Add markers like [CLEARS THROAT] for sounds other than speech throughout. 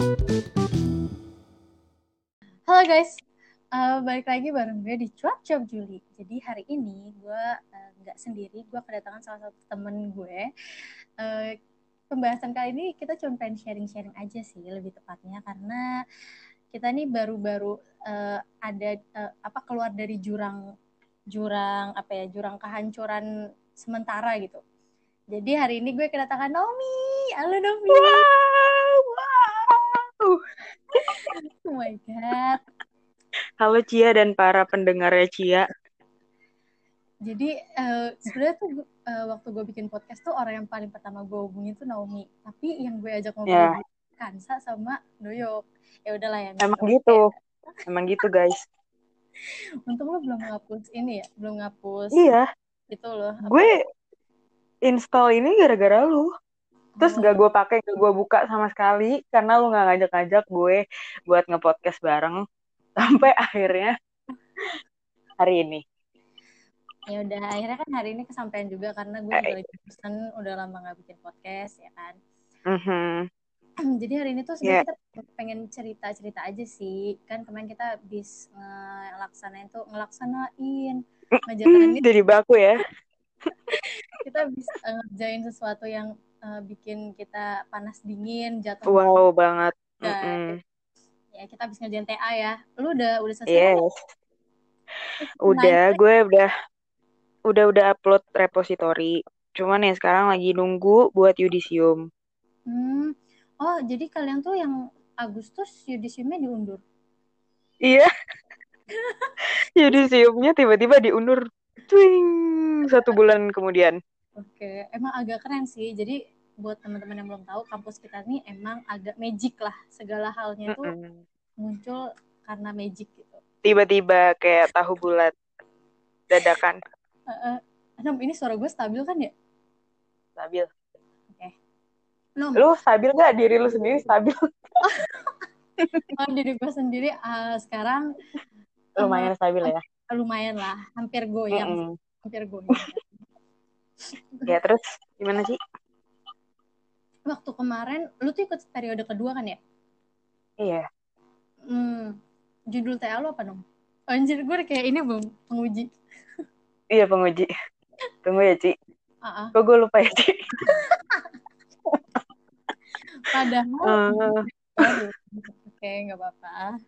Halo guys, uh, balik lagi bareng gue di Cuap Cuap Juli. Jadi hari ini gue uh, nggak sendiri, gue kedatangan salah satu temen gue. Uh, pembahasan kali ini kita cuma pengen sharing-sharing aja sih, lebih tepatnya karena kita nih baru-baru uh, ada uh, apa keluar dari jurang jurang apa ya jurang kehancuran sementara gitu. Jadi hari ini gue kedatangan Naomi. Halo Naomi. Wow. [LAUGHS] oh my god. Halo Cia dan para pendengarnya Cia. Jadi uh, sebenarnya tuh uh, waktu gue bikin podcast tuh orang yang paling pertama gue hubungin tuh Naomi. Tapi yang gue ajak ngobrol yeah. Kansa sama Doyok. Ya udahlah ya. Emang gitu. Emang gitu guys. [LAUGHS] Untung lo belum ngapus ini ya, belum ngapus. Iya. Itu loh. Gue install ini gara-gara lu. Terus oh. gak gue pakai, gak gue buka sama sekali karena lu gak ngajak-ngajak gue buat ngepodcast bareng [LAUGHS] sampai akhirnya hari ini. Ya udah, akhirnya kan hari ini kesampaian juga karena gue juga lagi pesan udah lama gak bikin podcast ya kan. Mm -hmm. [CLEARS THROAT] Jadi hari ini tuh sebenarnya yeah. kita pengen cerita-cerita aja sih. Kan kemarin kita habis ngelaksanain tuh ngelaksanain ngejalanin Jadi baku ya. [LAUGHS] kita bisa uh, ngerjain sesuatu yang uh, bikin kita panas dingin jatuh wow banget mm -hmm. ya kita habis ngerjain TA ya lu udah udah selesai yes. udah gue udah udah udah upload repository cuman ya sekarang lagi nunggu buat yudisium hmm. oh jadi kalian tuh yang Agustus yudisiumnya diundur iya [LAUGHS] yudisiumnya tiba-tiba diundur Twing satu bulan kemudian. Oke, emang agak keren sih. Jadi buat teman-teman yang belum tahu, kampus kita nih emang agak magic lah. Segala halnya tuh mm -mm. muncul karena magic gitu. Tiba-tiba kayak tahu bulat dadakan. Uh, uh, ini suara gue stabil kan ya? Stabil. Oke. Okay. Lu stabil gak? Diri lu sendiri stabil? [LAUGHS] [LAUGHS] oh, diri gue sendiri uh, sekarang lumayan uh, stabil ya? Lumayan lah, hampir goyang. Mm -mm hampir gue ya terus gimana sih waktu kemarin lu tuh ikut periode kedua kan ya? Iya. Hmm, judul TA lu apa dong anjir gue kayak ini belum penguji. Iya penguji. Tunggu ya Ci. Uh-uh. kok gue lupa ya Ci? Padahal uh, oke okay, nggak apa-apa.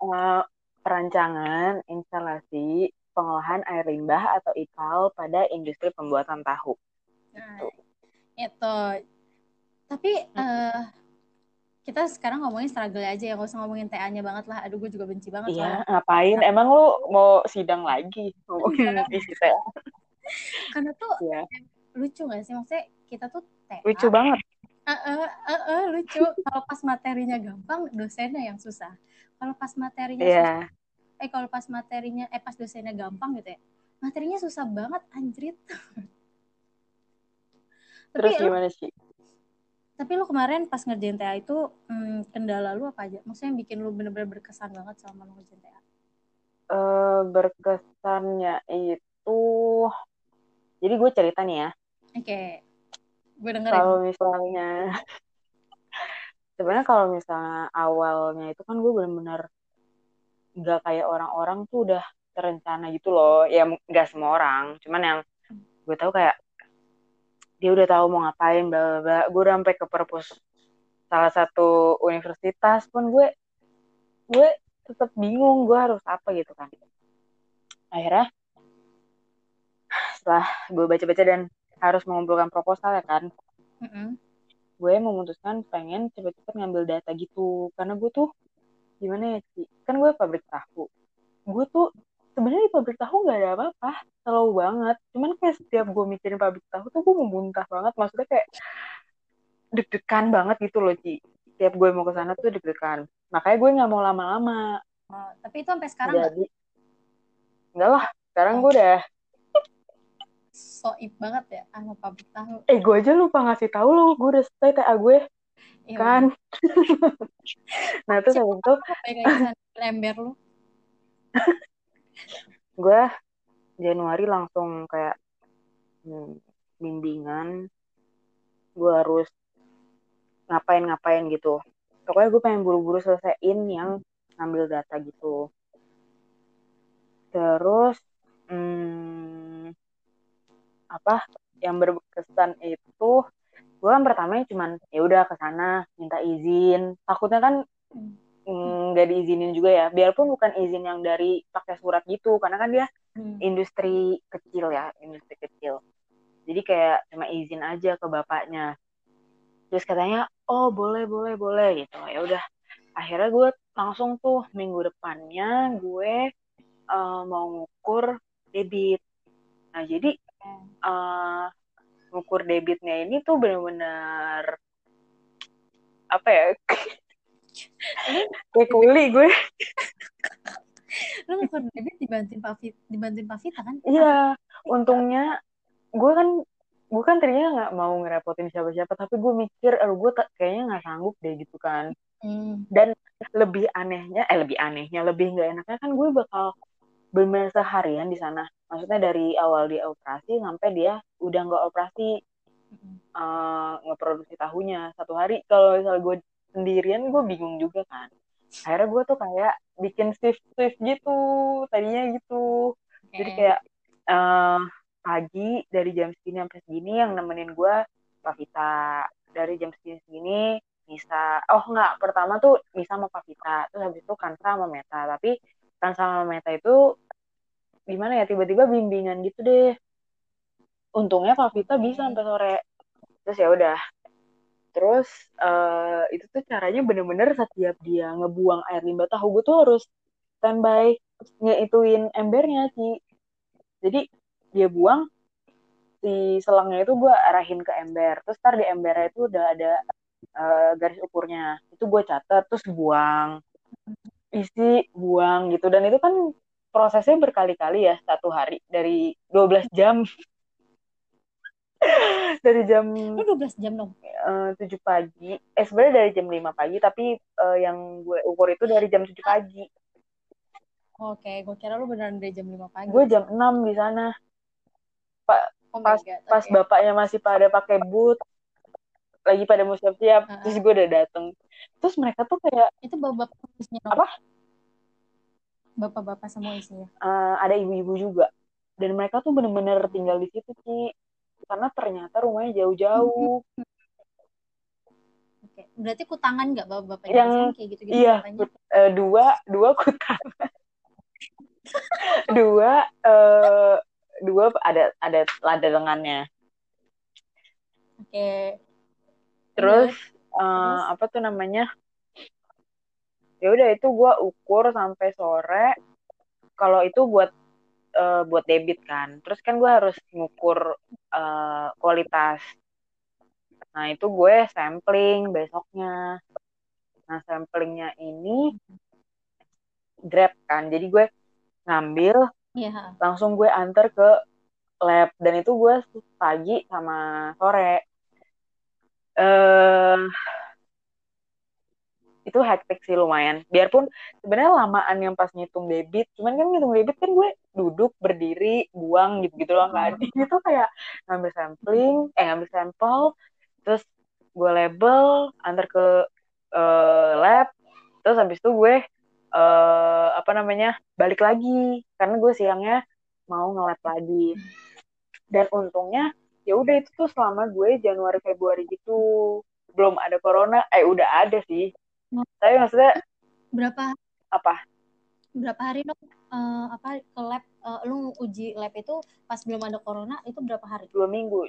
Uh, perancangan instalasi pengolahan air limbah atau IPAL pada industri pembuatan tahu. Nah, gitu. itu. Tapi uh, kita sekarang ngomongin struggle aja ya, nggak usah ngomongin TA-nya banget lah. Aduh, gue juga benci banget. Iya, ngapain? Nah. Emang lu mau sidang lagi ngomongin [LAUGHS] isi TA? Karena tuh ya. lucu gak sih? Maksudnya kita tuh TA. Lucu banget. Uh, uh, uh, uh, lucu. Kalau pas materinya gampang, dosennya yang susah. Kalau pas materinya yeah. susah, eh kalau pas materinya eh pas dosennya gampang gitu ya materinya susah banget anjrit. [LAUGHS] Terus tapi gimana sih? Tapi lu kemarin pas ngerjain TA itu hmm, kendala lu apa aja? Maksudnya yang bikin lu bener-bener berkesan banget sama lu ngerjain TA uh, berkesannya itu jadi gue cerita nih ya. Oke okay. gue dengerin kalau misalnya [LAUGHS] sebenarnya kalau misalnya awalnya itu kan gue bener-bener nggak kayak orang-orang tuh udah terencana gitu loh. Ya nggak semua orang. Cuman yang gue tahu kayak dia udah tahu mau ngapain bla bla gue udah sampai ke perpus salah satu universitas pun gue gue tetap bingung gue harus apa gitu kan. Akhirnya setelah gue baca-baca dan harus mengumpulkan proposal ya kan mm -hmm. gue memutuskan pengen cepet-cepet ngambil data gitu. Karena gue tuh gimana ya Ci? kan gue pabrik tahu. Gue tuh sebenarnya di pabrik tahu nggak ada apa-apa. Selalu banget. Cuman kayak setiap gue mikirin pabrik tahu tuh gue memuntah banget. Maksudnya kayak deg-degan banget gitu loh Ci. Setiap gue mau ke sana tuh deg-degan. Makanya gue nggak mau lama-lama. Oh, tapi itu sampai sekarang jadi enggak lah. Sekarang gue udah soib banget ya sama pabrik tahu. Eh gue aja lupa ngasih tahu lo gue udah selesai TA gue Iya. kan? [LAUGHS] nah itu habis itu lember lu? [LAUGHS] Gue Januari langsung kayak hmm, bimbingan. Gue harus ngapain-ngapain gitu. Pokoknya gue pengen buru-buru selesaiin yang ngambil data gitu. Terus hmm, apa? Yang berkesan itu gue kan pertama cuman ya udah ke sana minta izin. Takutnya kan hmm, nggak mm, diizinin juga ya. Biarpun bukan izin yang dari pakai surat gitu karena kan dia hmm. industri kecil ya industri kecil. Jadi kayak cuma izin aja ke bapaknya. Terus katanya oh boleh boleh boleh gitu. Ya udah. Akhirnya gue langsung tuh minggu depannya gue uh, mau ngukur debit. Nah jadi uh, ngukur debitnya ini tuh bener-bener apa ya [LAUGHS] kayak kuli gue. Lu ngukur debit dibantuin Pak Fit, dibantuin Pak Vita kan? Iya untungnya gue kan gue kan tadinya nggak mau ngerepotin siapa-siapa tapi gue mikir aduh gue kayaknya nggak sanggup deh gitu kan. Hmm. dan lebih anehnya eh lebih anehnya lebih nggak enaknya kan gue bakal benar seharian di sana. Maksudnya dari awal dia operasi sampai dia udah nggak operasi uh, ngeproduksi tahunya. Satu hari kalau misal gue sendirian gue bingung juga kan. Akhirnya gue tuh kayak bikin shift shift gitu tadinya gitu. Okay. jadi kayak uh, pagi dari jam segini sampai segini yang nemenin gue Pak Vita dari jam segini segini bisa oh nggak pertama tuh bisa sama Pak Vita terus habis itu kan sama Meta. Tapi kan sama Meta itu gimana ya tiba-tiba bimbingan gitu deh. Untungnya Kak Vita bisa sampai sore. Terus ya udah. Terus uh, itu tuh caranya bener-bener setiap dia ngebuang air limbah tahu gue tuh harus standby. Ngeituin embernya sih. Jadi dia buang si selangnya itu gue arahin ke ember. Terus tar di embernya itu udah ada uh, garis ukurnya. Itu gue catat terus buang isi buang gitu. Dan itu kan prosesnya berkali-kali ya satu hari. Dari 12 jam. [LAUGHS] Dari jam Lu 12 jam dong? uh, eh, 7 pagi. Eh sebenarnya dari jam 5 pagi tapi uh, yang gue ukur itu dari jam 7 pagi. Oke okay, gue kira lu beneran dari jam 5 pagi. Gue jam 6 di sana. Pak oh pas God, pas okay. bapaknya masih pada pakai boot lagi pada mau siap-siap uh -huh. terus gue udah dateng. Terus mereka tuh kayak itu bapak apa? Bapak-bapak semua isinya. Uh, ada ibu-ibu juga. Dan mereka tuh bener-bener tinggal di situ sih karena ternyata rumahnya jauh-jauh. Oke, berarti kutangan nggak bapak-bapak yang kayak gitu-gitu iya kut, uh, dua dua kutangan. Dua uh, dua ada ada lada lengannya oke terus, uh, apa tuh namanya? Ya udah itu gue ukur sampai sore. Kalau itu buat uh, buat debit kan. Terus kan gue harus ngukur uh, kualitas. Nah itu gue sampling besoknya. Nah samplingnya ini grab kan. Jadi gue ngambil yeah. langsung gue antar ke lab. Dan itu gue pagi sama sore uh, itu hektik sih lumayan. Biarpun sebenarnya lamaan yang pas ngitung debit, cuman kan ngitung debit kan gue duduk berdiri buang gitu gitu loh kan. Itu kayak ngambil sampling, eh ngambil sampel, terus gue label, antar ke uh, lab, terus habis itu gue uh, apa namanya balik lagi karena gue siangnya mau ngelab lagi. Dan untungnya ya udah itu tuh selama gue Januari Februari gitu belum ada corona eh udah ada sih tapi maksudnya berapa apa? Berapa hari dong uh, apa ke lab uh, lu uji lab itu pas belum ada corona itu berapa hari? Dua minggu.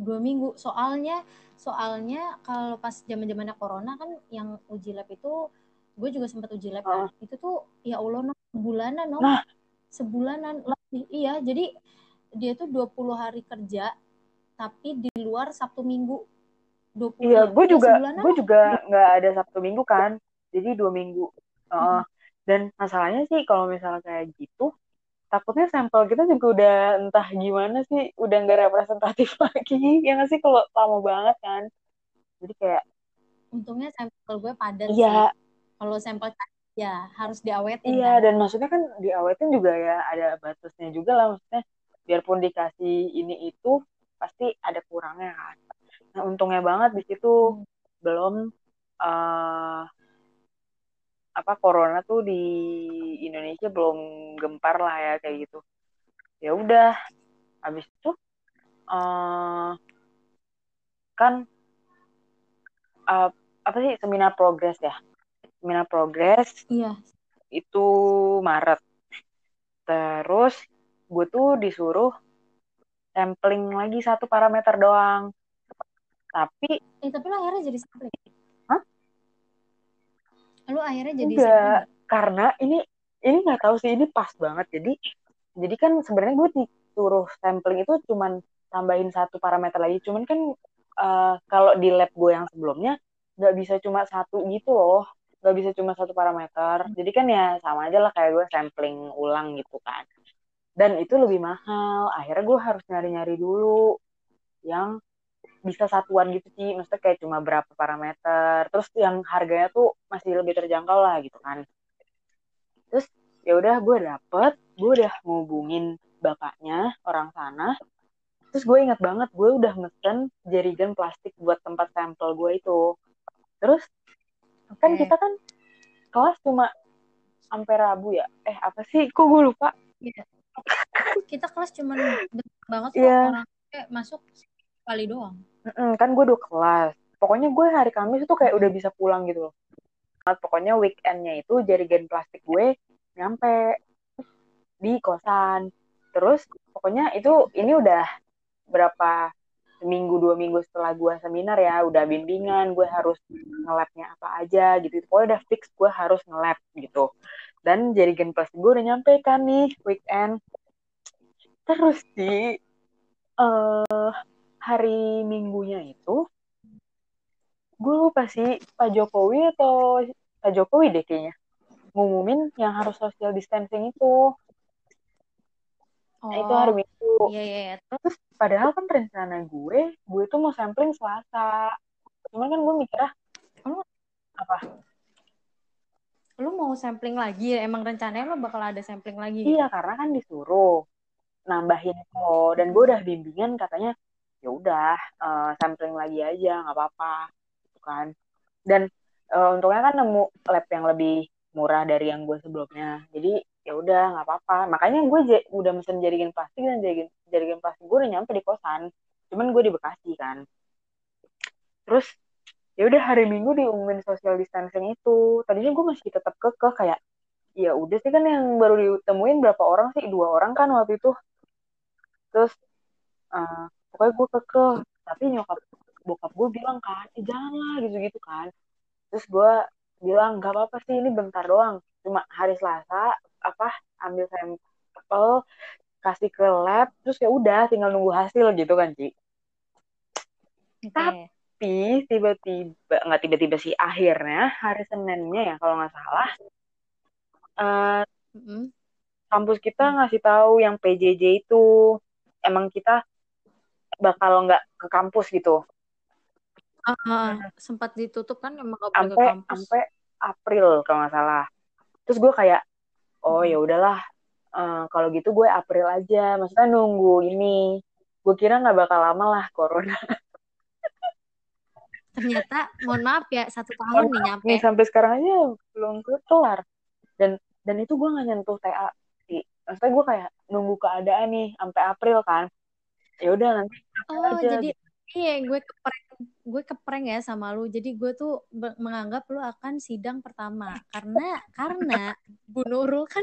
Dua minggu. Soalnya soalnya kalau pas zaman zamannya corona kan yang uji lab itu gue juga sempat uji lab uh. kan. Itu tuh ya Allah no, sebulanan no. Nah. Sebulanan lebih. Iya, jadi dia tuh 20 hari kerja tapi di luar Sabtu Minggu. 20 iya gue juga gue juga nggak ada sabtu minggu kan jadi dua minggu. Uh, hmm. dan masalahnya sih kalau misalnya kayak gitu takutnya sampel kita juga udah entah gimana sih udah nggak representatif [LAUGHS] lagi ya nggak sih kalau lama banget kan. Jadi kayak untungnya sampel gue padat iya. kalau sampel kan ya harus diawetin iya kan? dan maksudnya kan diawetin juga ya ada batasnya juga lah maksudnya biarpun dikasih ini itu pasti ada kurangnya kan. Nah, untungnya banget di situ hmm. belum uh, apa corona tuh di Indonesia belum gempar lah ya kayak gitu. Ya udah habis itu uh, kan uh, apa sih seminar progres ya? Seminar progres iya. itu Maret. Terus gue tuh disuruh sampling lagi satu parameter doang. Tapi eh tapi lo akhirnya jadi sampling? Hah? lu akhirnya jadi enggak sampling? karena ini ini nggak tahu sih ini pas banget. Jadi jadi kan sebenarnya gue disuruh sampling itu cuman tambahin satu parameter lagi. Cuman kan uh, kalau di lab gue yang sebelumnya nggak bisa cuma satu gitu loh. Nggak bisa cuma satu parameter. Jadi kan ya sama aja lah kayak gue sampling ulang gitu kan dan itu lebih mahal. Akhirnya gue harus nyari-nyari dulu yang bisa satuan gitu sih. Maksudnya kayak cuma berapa parameter. Terus yang harganya tuh masih lebih terjangkau lah gitu kan. Terus ya udah gue dapet. Gue udah ngubungin bapaknya orang sana. Terus gue ingat banget gue udah mesen jerigen plastik buat tempat sampel gue itu. Terus okay. kan kita kan kelas cuma sampai rabu ya? Eh apa sih? Kok gue lupa? Yeah. Kita kelas cuma banget yeah. orang kayak masuk kali doang. Mm-mm, kan gue dua kelas. Pokoknya gue hari Kamis itu kayak udah bisa pulang gitu loh. Pokoknya weekendnya itu jarigen plastik gue nyampe di kosan. Terus pokoknya itu ini udah berapa seminggu dua minggu setelah gue seminar ya udah bimbingan gue harus ngelabnya apa aja gitu. Pokoknya udah fix gue harus ngelab gitu dan jarigen plastik gue udah nyampe kan nih weekend terus di uh, hari minggunya itu gue lupa sih Pak Jokowi atau Pak Jokowi deh kayaknya ngumumin yang harus social distancing itu. Oh, itu hari Minggu. Iya, iya, iya. Terus padahal kan rencana gue, gue tuh mau sampling Selasa. Cuman kan gue mikirnya, lu apa? Lu mau sampling lagi? Emang rencananya lu bakal ada sampling lagi? Iya, gitu? karena kan disuruh nambahin itu. Dan gue udah bimbingan katanya, ya udah uh, sampling lagi aja nggak apa-apa gitu kan dan uh, untungnya kan nemu lab yang lebih murah dari yang gue sebelumnya jadi ya udah nggak apa-apa makanya gue udah mesen jaringan plastik dan jaringan jaringan plastik gue udah nyampe di kosan cuman gue di Bekasi kan terus ya udah hari Minggu diumumin social distancing itu. Tadinya gue masih tetap kekeh kayak ya udah sih kan yang baru ditemuin berapa orang sih? Dua orang kan waktu itu. Terus uh, pokoknya gue kekeh. Tapi nyokap bokap gue bilang kan eh janganlah gitu gitu kan. Terus gue bilang gak apa apa sih ini bentar doang. Cuma hari Selasa apa ambil sampel kasih ke lab terus ya udah tinggal nunggu hasil gitu kan Ci. Okay. tapi tiba-tiba nggak tiba-tiba sih akhirnya hari Seninnya ya kalau nggak salah uh, mm -hmm. kampus kita ngasih tahu yang PJJ itu emang kita bakal nggak ke kampus gitu. Uh, uh, sempat ditutup kan emang gak sampai, ke kampus. Sampai April kalau nggak salah. Terus gue kayak, oh ya udahlah, uh, kalau gitu gue April aja. Maksudnya nunggu ini. Gue kira nggak bakal lama lah corona. [LAUGHS] Ternyata, mohon maaf ya, satu tahun nih nyampe. Nih, sampai sekarang aja belum kelar. Dan dan itu gue nggak nyentuh TA sih. Maksudnya gue kayak nunggu keadaan nih sampai April kan ya udah nanti oh aja. jadi iya gue keprank gue keprank ya sama lu. Jadi gue tuh menganggap lu akan sidang pertama. Karena karena Bu Nurul kan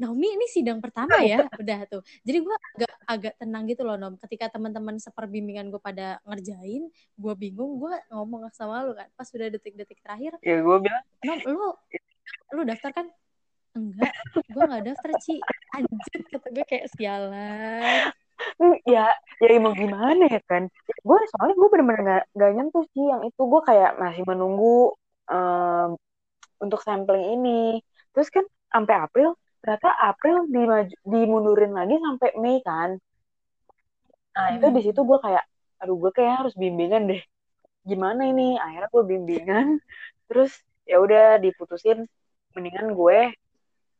Naomi ini sidang pertama ya [LAUGHS] udah tuh. Jadi gue agak agak tenang gitu loh Nom. Ketika teman-teman seperbimbingan gue pada ngerjain gue bingung gue ngomong sama lu kan. Pas sudah detik-detik terakhir ya gue bilang Nom lu lu daftar kan? Enggak gue nggak daftar Ci. Anjir kata gue kayak sialan ya ya mau gimana ya kan? Gue soalnya gue bener-bener gak, gak nyentuh sih yang itu. Gue kayak masih menunggu um, untuk sampling ini. Terus kan sampai April ternyata April dimaju, dimundurin lagi sampai Mei kan? Nah itu di situ gue kayak aduh gue kayak harus bimbingan deh. Gimana ini? Akhirnya gue bimbingan. [LAUGHS] Terus ya udah diputusin mendingan gue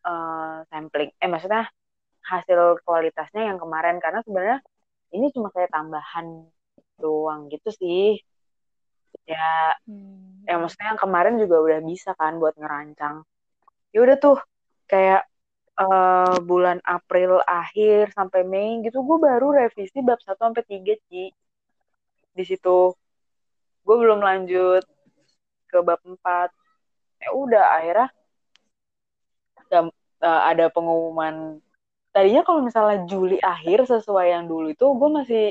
uh, sampling. Eh maksudnya hasil kualitasnya yang kemarin. Karena sebenarnya ini cuma kayak tambahan doang gitu sih. Ya hmm. ya maksudnya yang kemarin juga udah bisa kan buat ngerancang. Ya udah tuh kayak uh, bulan April akhir sampai Mei gitu gue baru revisi bab 1 sampai 3 Ci. Di situ gue belum lanjut ke bab 4 ya udah akhirnya uh, ada pengumuman tadinya kalau misalnya Juli akhir sesuai yang dulu itu gue masih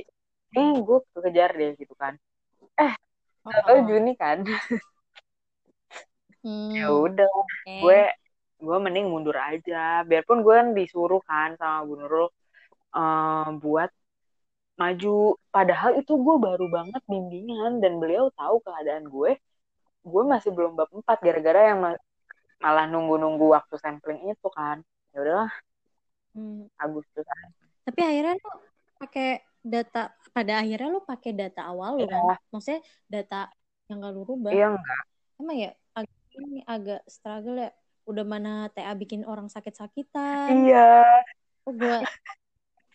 eh gue kejar deh gitu kan eh nggak tahu oh. Juni kan hmm. [LAUGHS] ya udah okay. gue gue mending mundur aja biarpun gue kan disuruh kan sama Bu Nurul uh, buat maju padahal itu gue baru banget bimbingan dan beliau tahu keadaan gue gue masih belum bab empat gara-gara yang malah nunggu-nunggu waktu sampling itu kan ya udahlah hmm. Agustus. Tapi akhirnya lu pakai data pada akhirnya lu pakai data awal lu kan? Iya. maksudnya data yang gak lu rubah. Iya enggak emang ya agak ini agak struggle ya. Udah mana TA bikin orang sakit-sakitan? Iya. Oh, gue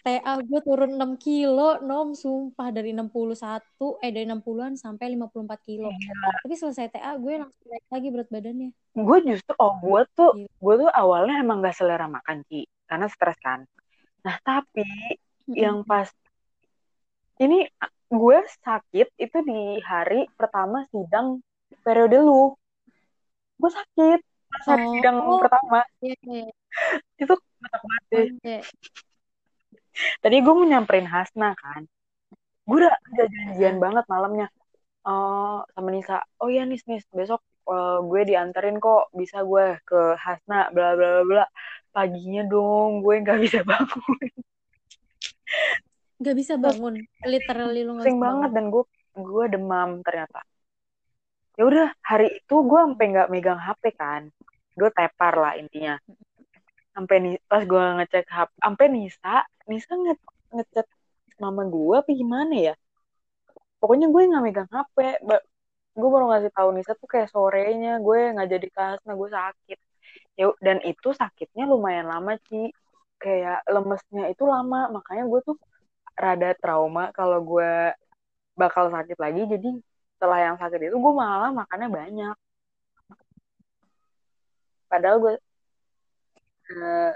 TA gue turun 6 kilo nom. Sumpah dari 61 eh dari 60-an sampai 54 kilo. Iya. tapi selesai TA gue langsung naik lagi berat badannya. Gue justru oh gue tuh gue tuh awalnya emang gak selera makan Ci karena stres kan. Nah tapi yang pas ini gue sakit itu di hari pertama sidang periode lu. Gue sakit pas hari oh. sidang pertama. Yeah, [LAUGHS] yeah. itu mantap banget deh okay. tadi gue mau nyamperin Hasna kan. Gue udah, udah janjian banget malamnya. Uh, sama Nisa oh iya nis nis besok uh, gue dianterin kok. Bisa gue ke Hasna bla bla bla paginya dong gue nggak bisa bangun. Nggak bisa bangun. Literally lu nggak banget dan gue gue demam ternyata. Ya udah hari itu gue sampai nggak megang HP kan. Gue tepar lah intinya. Sampai nih pas gue ngecek HP sampai Nisa Nisa nge ngecek mama gue apa gimana ya? Pokoknya gue nggak megang HP gue baru ngasih tahu Nisa tuh kayak sorenya gue nggak jadi nah gue sakit ya dan itu sakitnya lumayan lama sih kayak lemesnya itu lama makanya gue tuh rada trauma kalau gue bakal sakit lagi. Jadi setelah yang sakit itu gue malah makannya banyak. Padahal gue uh,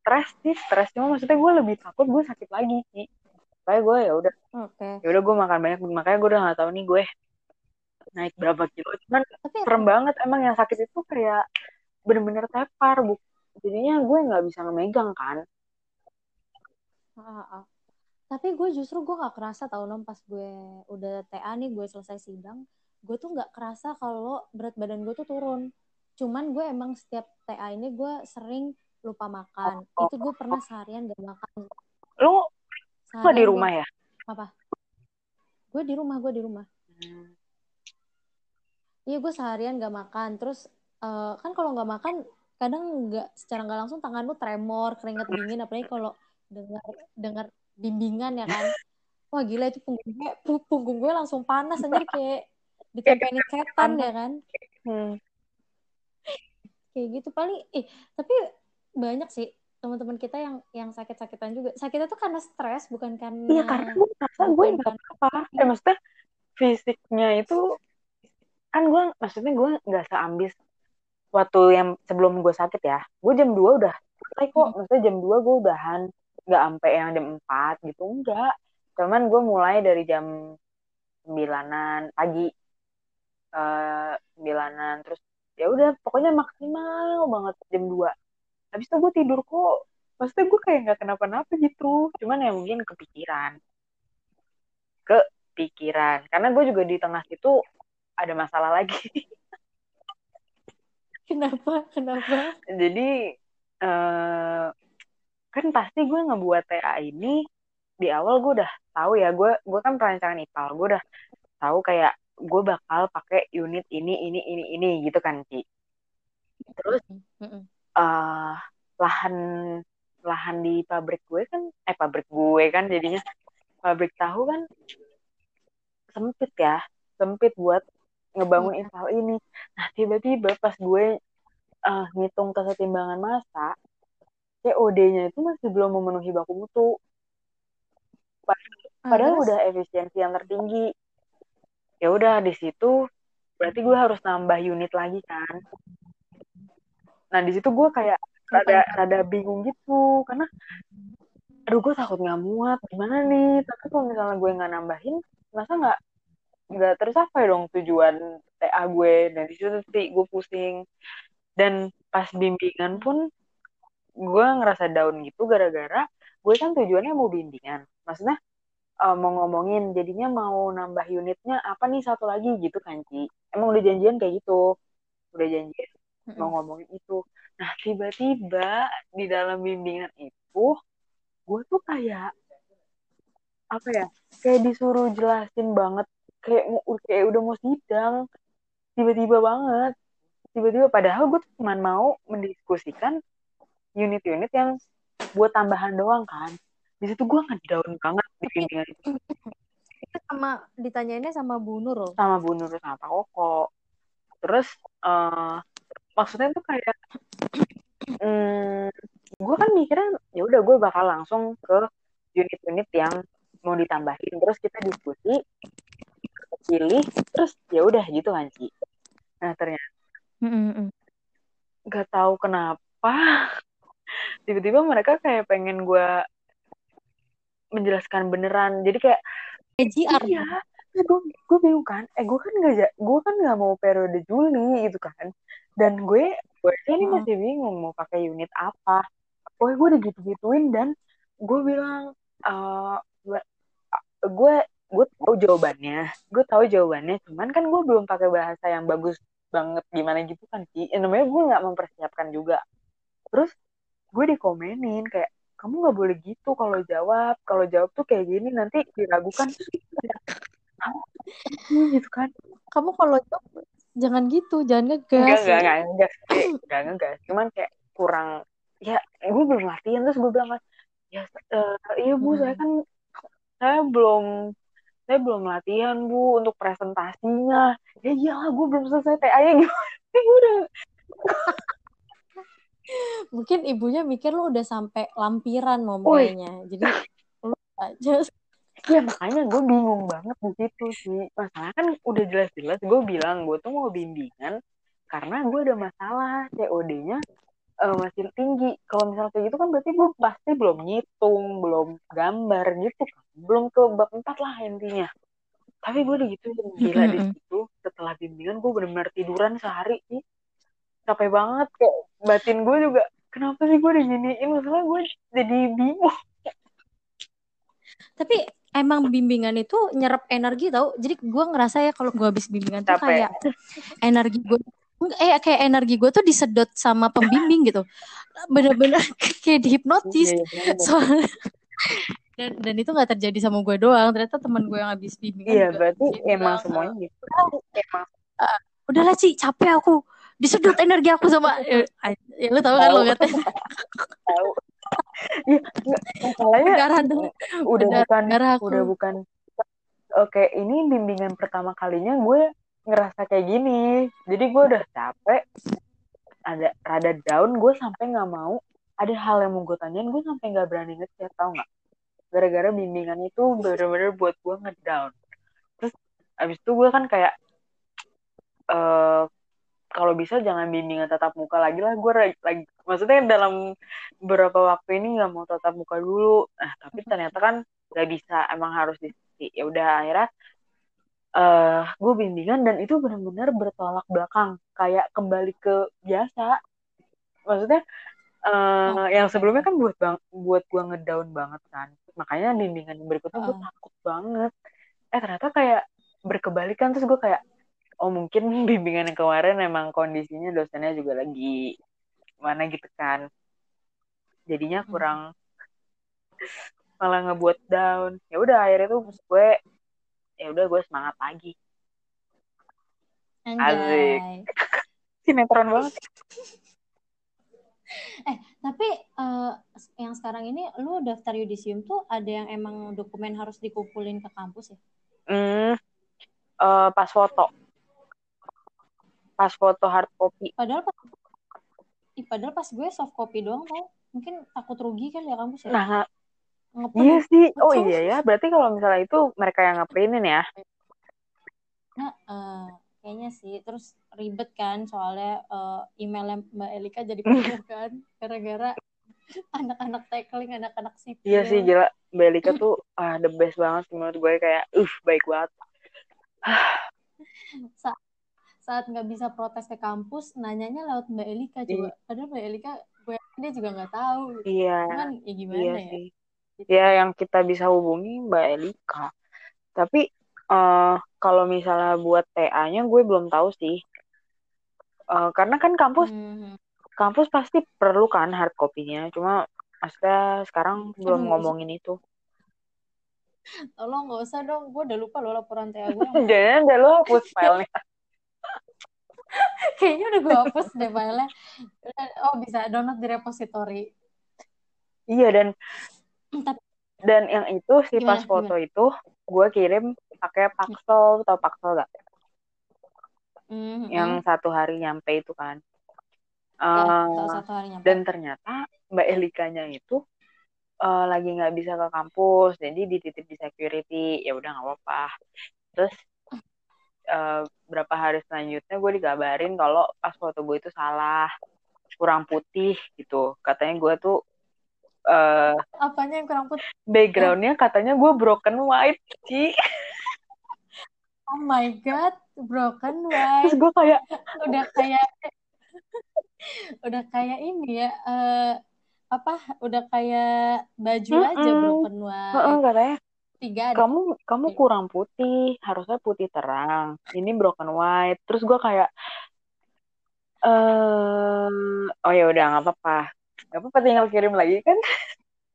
stres sih stres. Cuma maksudnya gue lebih takut gue sakit lagi sih kayak gue ya udah okay. ya udah gue makan banyak. Makanya gue udah gak tahu nih gue naik berapa kilo. Cuman Tapi, serem banget. Emang yang sakit itu kayak bener-bener tepar bu jadinya gue nggak bisa ngemegang kan. Ah, ah. tapi gue justru gue nggak kerasa tau nom pas gue udah TA nih gue selesai sidang gue tuh nggak kerasa kalau berat badan gue tuh turun. Cuman gue emang setiap TA ini gue sering lupa makan. Oh, itu gue pernah seharian gak makan. Lu gue di rumah ya? Apa? Gue di rumah gue di rumah. Hmm. iya gue seharian gak makan. Terus uh, kan kalau nggak makan kadang nggak secara nggak langsung tangan lu tremor keringet dingin apalagi kalau dengar dengar bimbingan ya kan. Wah gila itu punggung gue punggung gue langsung panas aja kayak ditempelin setan ya kan. Hmm. kayak gitu paling eh tapi banyak sih teman-teman kita yang yang sakit-sakitan juga. Sakitnya tuh karena stres bukan karena iya karena gue merasa gue nggak apa ya maksudnya fisiknya itu kan gue maksudnya gue nggak seambis waktu yang sebelum gue sakit ya gue jam 2 udah selesai kok. Hmm. maksudnya jam 2 gue udahan nggak sampai yang jam 4 gitu enggak. Cuman gue mulai dari jam sembilanan pagi. Uh, sembilanan terus ya udah pokoknya maksimal banget jam 2 habis itu gue tidur kok. Maksudnya gue kayak nggak kenapa-napa gitu cuman ya mungkin kepikiran. Kepikiran karena gue juga di tengah itu ada masalah lagi [LAUGHS] Kenapa? Kenapa? Jadi uh, kan pasti gue ngebuat TA ini di awal gue udah tahu ya gue gue kan perancangan IPAL gue udah tahu kayak gue bakal pakai unit ini ini ini ini gitu kan Ci terus uh, lahan lahan di pabrik gue kan eh pabrik gue kan jadinya pabrik tahu kan sempit ya sempit buat ngebangun install iya. ini. Nah tiba-tiba pas gue uh, ngitung kesetimbangan masa, COD-nya itu masih belum memenuhi baku mutu. Padahal, ah, padahal udah efisiensi yang tertinggi. Ya udah di situ berarti gue harus nambah unit lagi kan nah di situ gue kayak rada rada bingung gitu karena aduh gue takut nggak muat gimana nih tapi kalau misalnya gue nggak nambahin masa nggak nggak tercapai dong tujuan TA gue? Dan di situ sih gue pusing. Dan pas bimbingan pun gue ngerasa down gitu gara-gara gue kan tujuannya mau bimbingan. Maksudnya uh, mau ngomongin jadinya mau nambah unitnya apa nih satu lagi gitu kan Ci. Emang udah janjian kayak gitu. Udah janjian mau ngomongin itu. Nah tiba-tiba di dalam bimbingan itu gue tuh kayak apa ya kayak disuruh jelasin banget kayak kayak udah mau sidang tiba-tiba banget. Tiba-tiba padahal gue tuh cuma mau mendiskusikan unit-unit yang buat tambahan doang kan. Di situ gue ngedown banget di bimbingan itu sama ditanyainnya sama Bu Nur sama Bu Nur sama Pak Koko. Terus uh, maksudnya tuh kayak hmm, gue kan mikirnya ya udah gue bakal langsung ke unit-unit yang mau ditambahin. Terus kita diskusi pilih terus ya udah gitu kan sih nah ternyata mm-hmm. gak tahu kenapa [LAUGHS] tiba-tiba mereka kayak pengen gue menjelaskan beneran. Jadi kayak EGR iya gue gue bingung kan. Eh gue kan nggak gue kan nggak mau periode Juli gitu kan. Dan gue gue ini masih bingung mau pakai unit apa. Pokoknya gue udah gitu-gituin dan gue bilang uh, gue gue tahu jawabannya. Gue tahu jawabannya. Cuman kan gue belum pakai bahasa yang bagus banget. Gimana gitu kan sih ya, namanya gue nggak mempersiapkan juga. Terus gue dikomenin kayak kamu nggak boleh gitu kalau jawab. Kalau jawab tuh kayak gini nanti diragukan. [LAUGHS] Gitu kan. Kamu kalau jawab jangan gitu. Jangan ngegas. Enggak enggak enggak enggak enggak ngegas. Cuman kayak kurang ya gue belum latihan terus gue bilang ya uh, iya bu hmm. saya kan saya belum saya belum latihan bu untuk presentasinya. Ya iyalah gue belum selesai TA nya gimana? [LAUGHS] Udah. Mungkin ibunya mikir lu udah sampai lampiran ngomongnya jadi lu aja. Ya makanya gue bingung banget di situ sih. Masalah kan udah jelas-jelas gue bilang gue tuh mau bimbingan karena gue ada masalah COD-nya uh, masih tinggi. Kalau misalnya kayak gitu kan berarti gue pasti belum ngitung belum gambar gitu kan. Belum ke bab empat lah intinya. Tapi gue udah gitu gila di situ. Setelah bimbingan gue benar-benar tiduran sehari. Sih capek banget kayak. Batin gue juga kenapa sih gue diginiin? Masalah gue jadi bingung. Tapi emang bimbingan itu nyerap energi tau. Jadi gue ngerasa ya kalau gue habis bimbingan tuh kayak energi gue eh kayak energi gue tuh disedot sama pembimbing gitu. Bener-bener [LAUGHS] kayak dihipnotis. Soalnya dan dan itu nggak terjadi sama gue doang. Ternyata teman gue yang habis bimbingan iya berarti emang semuanya gitu. Emang uh, udahlah sih capek aku. Disedot energi aku sama [LAUGHS] ya, ya lu tahu kan lo katanya. [LAUGHS] Tahu. Ya, masalahnya darah, udah bukan darah aku. udah bukan oke ini bimbingan pertama kalinya gue ngerasa kayak gini. Jadi gue udah capek ada rada down gue sampai nggak mau. Ada hal yang mau gue tanyain gue sampai nggak berani ngechat tau nggak? Gara-gara bimbingan itu bener-bener buat gue ngedown. Terus abis itu gue kan kayak uh, kalau bisa jangan bimbingan tatap muka lagi lah. Gue lagi maksudnya dalam beberapa waktu ini nggak mau tatap muka dulu. Nah tapi ternyata kan nggak bisa emang harus di ya udah akhirnya uh, gue bimbingan dan itu benar-benar bertolak belakang. Kayak kembali ke biasa. Maksudnya uh, yang sebelumnya kan buat bang buat gue ngedown banget kan. Makanya bimbingan berikutnya gue takut banget. Eh ternyata kayak berkebalikan. Terus gue kayak oh mungkin [LAUGHS] bimbingan yang kemarin emang kondisinya dosennya juga lagi mana gitu kan. Jadinya hmm. kurang [LAUGHS] malah ngebuat down. Ya udah akhirnya tuh gue ya udah gue semangat lagi Anjay. Asik. [LAUGHS] Sinetron banget. eh, tapi uh, yang sekarang ini lu daftar yudisium tuh ada yang emang dokumen harus dikumpulin ke kampus ya? Hmm, uh, pas foto. Pas foto hard copy. Padahal pas, padahal pas gue soft copy doang tau. Mungkin takut rugi kan ya kampus ya? Nah, Iya sih. Oh iya ya. Berarti kalau misalnya itu mereka yang ngeprintin ya? Nah, uh, kayaknya sih. Terus ribet kan soalnya uh, emailnya Mbak Elika jadi [LAUGHS] penuh kan gara-gara anak-anak tackling anak-anak sipil. Iya sih gila. Mbak Elika tuh ah the best banget menurut gue. Kayak uh baik banget. [SIGHS] Sa saat nggak bisa protes ke kampus nanyanya lewat Mbak Elika coba iya. padahal Mbak Elika gue dia juga nggak tahu. Iya. Cuman ya gimana iya ya? sih. Ya yang kita bisa hubungi Mbak Elika tapi uh, kalau misalnya buat TA-nya gue belum tahu sih. Uh, karena kan kampus hmm. kampus pasti perlu kan hard copy-nya. Cuma maksudnya sekarang belum ngomongin itu. Tolong nggak usah dong, gue udah lupa lo laporan TA gue. Jangan [LAUGHS] udah lo hapus filenya. [LAUGHS] Kayaknya udah gue hapus deh filenya. Oh bisa download di repository. Iya dan dan yang itu si pas foto gimana? itu gue kirim pakai Paxel atau Paxel gak? Mm-hmm. Yang satu hari nyampe itu kan. Uh, satu hari nyampe. Dan ternyata Mbak Elikanya itu uh, lagi nggak bisa ke kampus, jadi dititip di security. Ya udah nggak apa-apa. Terus uh, berapa hari selanjutnya gue dikabarin kalau pas foto gue itu salah, kurang putih gitu. Katanya gue tuh uh, apanya yang kurang putih backgroundnya katanya gue broken white Ci. Oh my god broken white. Terus gue kayak udah kayak udah kayak ini ya uh, apa udah kayak baju mm -mm. aja broken white. Mm -mm, katanya tiga ada. kamu kamu kurang putih harusnya putih terang. Ini broken white. Terus gue kayak eh uh, oh ya udah nggak apa-apa. Gak apa-apa tinggal kirim lagi kan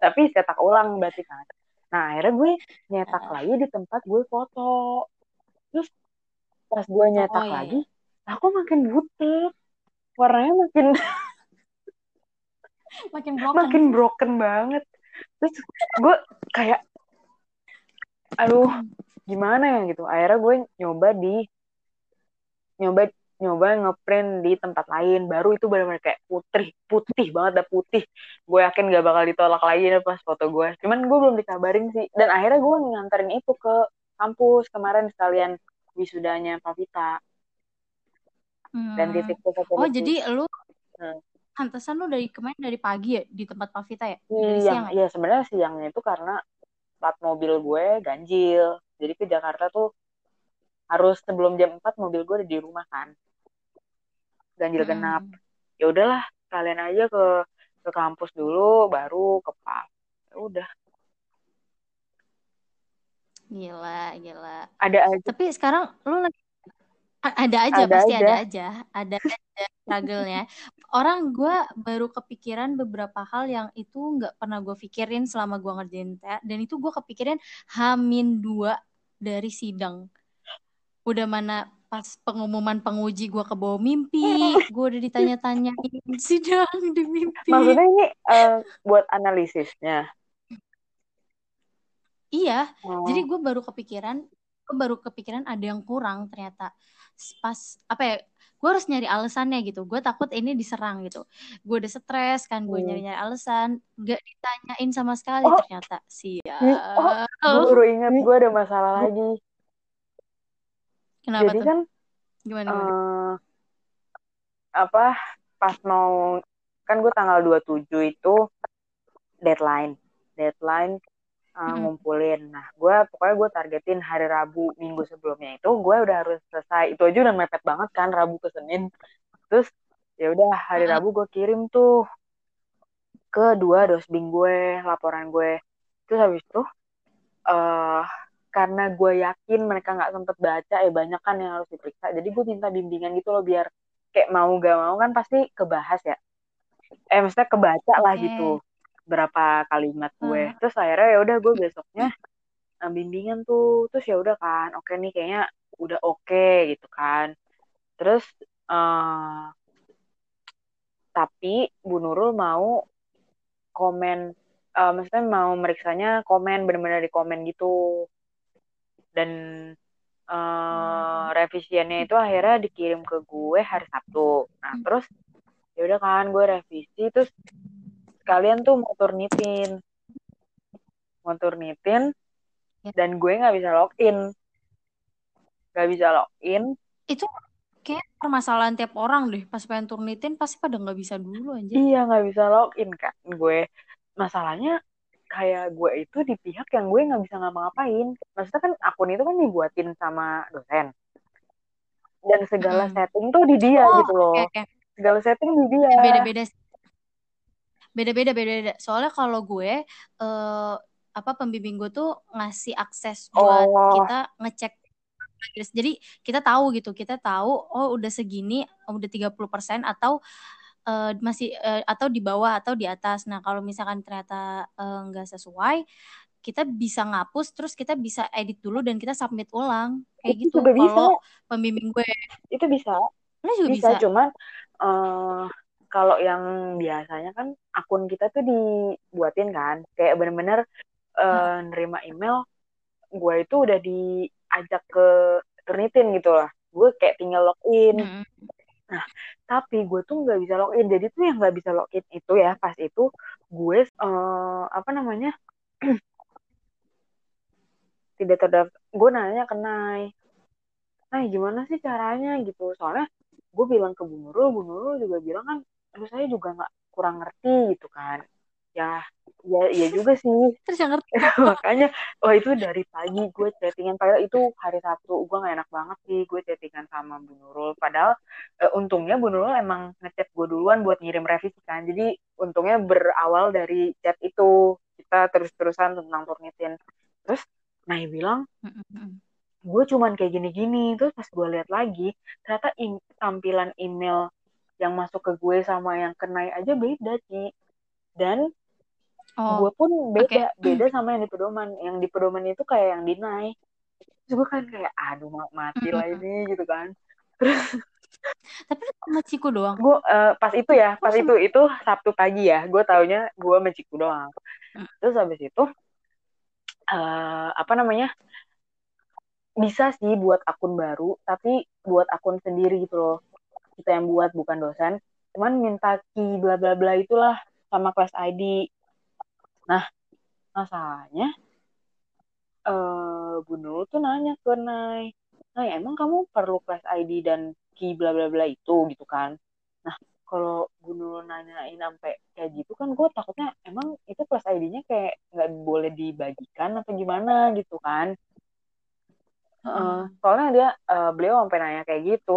tapi cetak ulang berarti kan. Nah akhirnya gue nyetak lagi di tempat gue foto. Terus pas gue nyetak oh, iya. lagi aku makin butek. Warnanya makin [LAUGHS] makin broken. makin broken banget. Terus gue kayak aduh gimana ya? gitu. Akhirnya gue nyoba di nyoba nyoba ngeprint di tempat lain baru itu benar-benar kayak putih putih banget dah putih gue yakin gak bakal ditolak lagi deh pas foto gue cuman gue belum dikabarin sih dan akhirnya gue nganterin itu ke kampus kemarin sekalian wisudanya Pavita hmm. dan titik foto oh jadi lu hmm. Hantesan lu dari kemarin dari pagi ya di tempat Pavita ya? Dari siang, ya? Iya sebenarnya siangnya itu karena plat mobil gue ganjil. Jadi ke Jakarta tuh harus sebelum jam 4 mobil gue udah di rumah kan ganjil hmm. genap. Ya udahlah kalian aja ke ke kampus dulu baru ke PAP ya udah. Gila gila. Ada aja. Tapi sekarang lu lagi ada aja ada pasti aja. ada aja. ada aja struggle-nya. Orang gue baru kepikiran beberapa hal yang itu nggak pernah gue pikirin selama gue ngerjain TA dan itu gue kepikiran hamin dua dari sidang. Udah mana pas pengumuman penguji gue ke bawah mimpi [LAUGHS] gue udah ditanya-tanyain [LAUGHS] sidang di mimpi. Maksudnya ini uh, buat analisisnya? Iya oh. jadi gue baru kepikiran gue baru kepikiran ada yang kurang ternyata. Pas apa ya gue harus nyari alasannya gitu. Gue takut ini diserang gitu. Gue udah stres kan gue hmm. nyari nyari alasan gak ditanyain sama sekali oh. ternyata. Sih oh, gue baru ingat gue ada masalah lagi Kenapa Jadi tuh? kan gimana, gimana? Uh, apa pas mau kan gue tanggal 27 itu deadline. Deadline uh, hmm. ngumpulin. Nah, gue pokoknya gue targetin hari Rabu minggu sebelumnya itu gue udah harus selesai. Itu aja udah mepet banget kan Rabu ke Senin. Terus ya udah hari hmm. Rabu gue kirim tuh ke dua dosbing gue laporan gue. Terus habis itu uh, karena gue yakin mereka nggak sempet baca ya banyak kan yang harus diperiksa. Jadi gue minta bimbingan gitu loh biar kayak mau gak mau kan pasti kebahas ya. Eh maksudnya kebaca okay. lah gitu berapa kalimat gue. Hmm. terus akhirnya ya udah gue besoknya uh, bimbingan tuh. Terus ya udah kan oke okay nih kayaknya udah oke okay, gitu kan. Terus uh, tapi Bu Nurul mau komen uh, maksudnya mau meriksanya komen bener-bener di komen gitu dan uh, revisiannya itu akhirnya dikirim ke gue hari Sabtu. Nah terus ya udah kan gue revisi terus kalian tuh mau turnitin mau turnitin ya. dan gue nggak bisa login. Nggak bisa login. Itu kayak permasalahan tiap orang deh. Pas pengen turnitin pasti pada nggak bisa dulu aja iya nggak bisa login kan gue. Masalahnya kayak gue itu di pihak yang gue nggak bisa ngapa-ngapain. Maksudnya kan akun itu kan dibuatin sama dosen. Dan segala Mm-mm. setting tuh di dia Oh, gitu loh. oke, oke. segala setting di dia. Beda-beda beda-beda beda-beda. Soalnya kalau gue eh, apa pembimbing gue tuh ngasih akses buat Oh. kita ngecek jadi kita tahu gitu. Kita tahu oh udah segini udah 30% atau eh, masih eh, atau di bawah atau di atas. Nah kalau misalkan ternyata eh, nggak sesuai kita bisa ngapus terus kita bisa edit dulu dan kita submit ulang. Kayak Itu gitu. juga bisa. kalau pembimbing gue. Itu bisa. Lu juga bisa, bisa, cuman eh kalau yang biasanya kan akun kita tuh dibuatin kan. Kayak bener-bener eh, nerima email gue itu udah diajak ke Turnitin gitu lah gue kayak tinggal login Mm-mm. tapi gue tuh nggak bisa login. Jadi tuh yang nggak bisa login itu ya pas itu gue eh, apa namanya [CLEARS THROAT] tidak terdaftar. Gue nanya ke Nay Nay gimana sih caranya? Gitu. Soalnya gue bilang ke Bu Nurul Bu Nurul juga bilang kan terus saya juga nggak kurang ngerti gitu kan ya ya ya juga sih. [LAUGHS] Terus yang ngerti. [LAUGHS] Makanya oh itu dari pagi gue chattingan. Padahal itu hari Sabtu gue gak enak banget sih gue chattingan sama Bu Nurul. Padahal eh, untungnya Bu Nurul emang ngechat gue duluan buat ngirim revisi kan. Jadi untungnya berawal dari chat itu. Kita terus-terusan tentang turnitin. Terus Nay bilang gue cuman kayak gini-gini. Terus pas gue lihat lagi ternyata im- tampilan email yang masuk ke gue sama yang ke Nay aja beda Ci. Dan oh gue pun beda oke. beda sama yang di pedoman. Yang di pedoman itu kayak yang dinai terus gue kan kayak aduh ma- mati lah ini gitu kan. Tapi lu sama Ciku doang? Gue eh, pas itu ya pas itu itu Sabtu pagi ya. Gue taunya gue sama Ciku doang. Hmm. terus habis itu eh apa namanya bisa sih buat akun baru tapi buat akun sendiri gitu loh. Kita yang buat bukan dosen. Cuman minta key bla bla bla itulah sama kelas ID nah masalahnya eh Bu Nurul tuh nanya ke Nay Nay emang kamu perlu kelas ID dan key bla bla bla itu? Gitu kan. Nah kalau Bu Nurul nanyain sampai kayak gitu kan gue takutnya emang itu kelas ID-nya kayak nggak boleh dibagikan atau gimana gitu kan. Heeh, soalnya dia eh, beliau sampai nanya kayak gitu.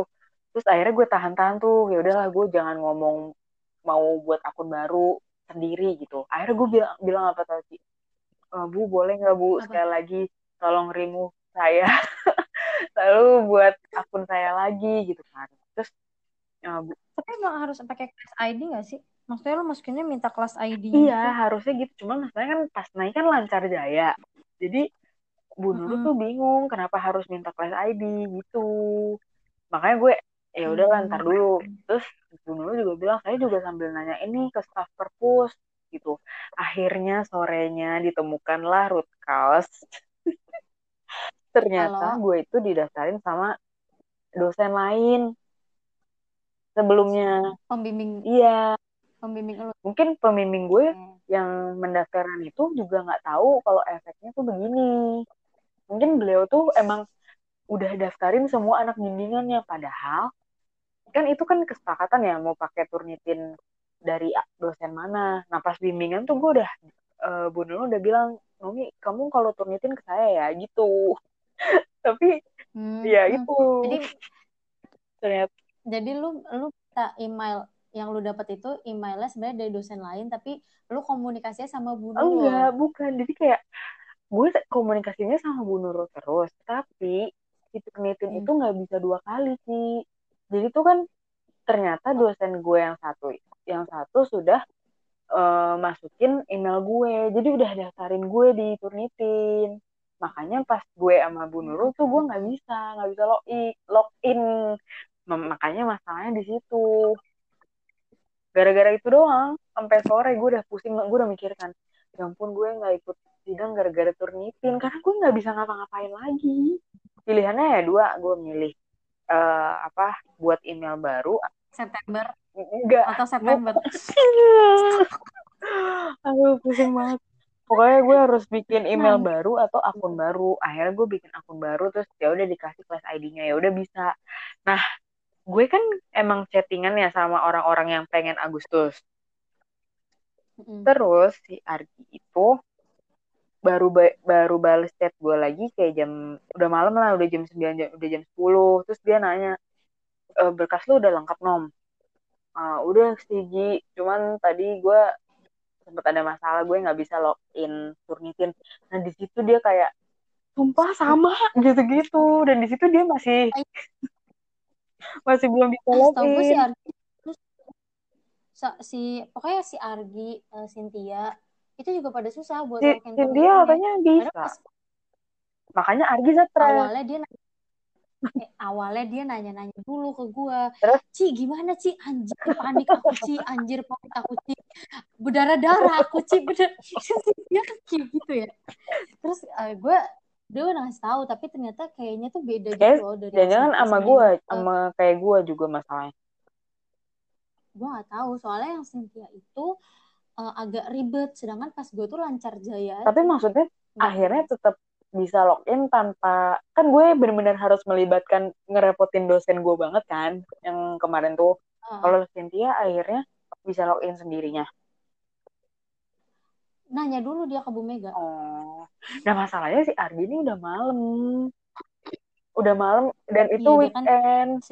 Terus akhirnya gue tahan-tahan tuh ya udahlah gue jangan ngomong mau buat akun baru sendiri gitu. Akhirnya gue bilang bilang apa tadi "Eh, bu boleh nggak bu? Apa? sekali lagi tolong remove saya. [LAUGHS] Lalu buat akun saya lagi gitu kan. Terus eh, bu- Tapi emang harus pakai kelas ID gak sih? Maksudnya lo masukinnya minta kelas ID iya harusnya gitu. Cuman masalahnya kan pas naik kan lancar jaya. Jadi Bu Nurul Mm-mm. tuh bingung kenapa harus minta kelas ID gitu. Makanya gue ya udah lah ntar dulu. Terus Bu Nurul juga bilang saya juga sambil nanya ini ke staff perpus gitu. Akhirnya sorenya ditemukanlah root cause. [LAUGHS] Ternyata gue itu didaftarin sama dosen lain. Sebelumnya. Pembimbing iya. Pembimbing lo. mungkin pembimbing gue yang mendaftaran itu juga nggak tahu kalau efeknya tuh begini. Mungkin beliau tuh emang udah daftarin semua anak bimbingannya padahal kan itu kan kesepakatan ya mau pakai turnitin dari dosen mana. Nah pas bimbingan tuh gue udah eh, Bu Nurul udah bilang Nomi kamu kalau turnitin ke saya ya gitu. [LAUGHS] Tapi Hmm, ya itu. Jadi ternyata. Jadi lu lu minta email yang lu dapat itu emailnya sebenarnya dari dosen lain tapi lu komunikasinya sama Bu Nurul. enggak bukan. Jadi kayak gue komunikasinya sama Bu Nurul terus tapi si turnitin Hmm. itu nggak bisa dua kali sih jadi tuh kan ternyata dosen gue yang satu yang satu sudah eh, masukin email gue. Jadi udah daftarin gue di turnitin. Makanya pas gue sama Bu Nurul tuh gue nggak bisa nggak bisa login login. Makanya masalahnya di situ. Gara-gara itu doang sampai sore gue udah pusing gue udah mikirkan ya ampun gue nggak ikut sidang gara-gara turnitin karena gue nggak bisa ngapa-ngapain lagi. Pilihannya ya dua gue milih eh, apa buat email baru. September? Enggak. Atau September. [LAUGHS] aduh pusing banget. Pokoknya gue harus bikin email nah, baru atau akun baru. Akhirnya gue bikin akun baru terus ya udah dikasih class ID-nya ya udah bisa. Nah gue kan emang chattingan ya sama orang-orang yang pengen Agustus. Mm. terus si Argi itu baru ba baru balas chat gue lagi kayak jam udah malam lah udah jam 9 jam, udah jam 10 terus dia nanya e, berkas lu udah lengkap nom? Uh, udah sih cuman tadi gue sempat ada masalah gue nggak bisa login turnitin. Nah di situ dia kayak sumpah sama [LAUGHS] gitu-gitu. Dan di situ dia masih [LAUGHS] masih belum bisa login si Argi si pokoknya si Argi uh, Cynthia itu juga pada susah buat si, login Cynthia katanya bisa. Pas, makanya Argi stres. awalnya dia eh, awalnya dia nanya-nanya dulu ke gue Ci gimana Ci? Anjir panik aku Ci. Anjir panik aku Ci. Berdarah-darah aku Ci. Bener. [LAUGHS] Dia kan kayak gitu ya. Terus uh, eh, gue dia udah ngasih tahu tapi ternyata kayaknya tuh beda gitu loh dari jangan sama gue sama kayak gue juga masalahnya. Gue gak tahu soalnya yang Cynthia itu uh, agak ribet. Sedangkan pas gue tuh lancar jaya tapi maksudnya akhirnya tetap bisa login tanpa kan gue bener-bener harus melibatkan ngerepotin dosen gue banget kan yang kemarin tuh. Uh. kalau Cynthia akhirnya bisa login sendirinya. Nanya dulu dia ke Bu Mega. Oh. Nah masalahnya si Ardi ini udah malam. Udah malam dan itu iya, weekend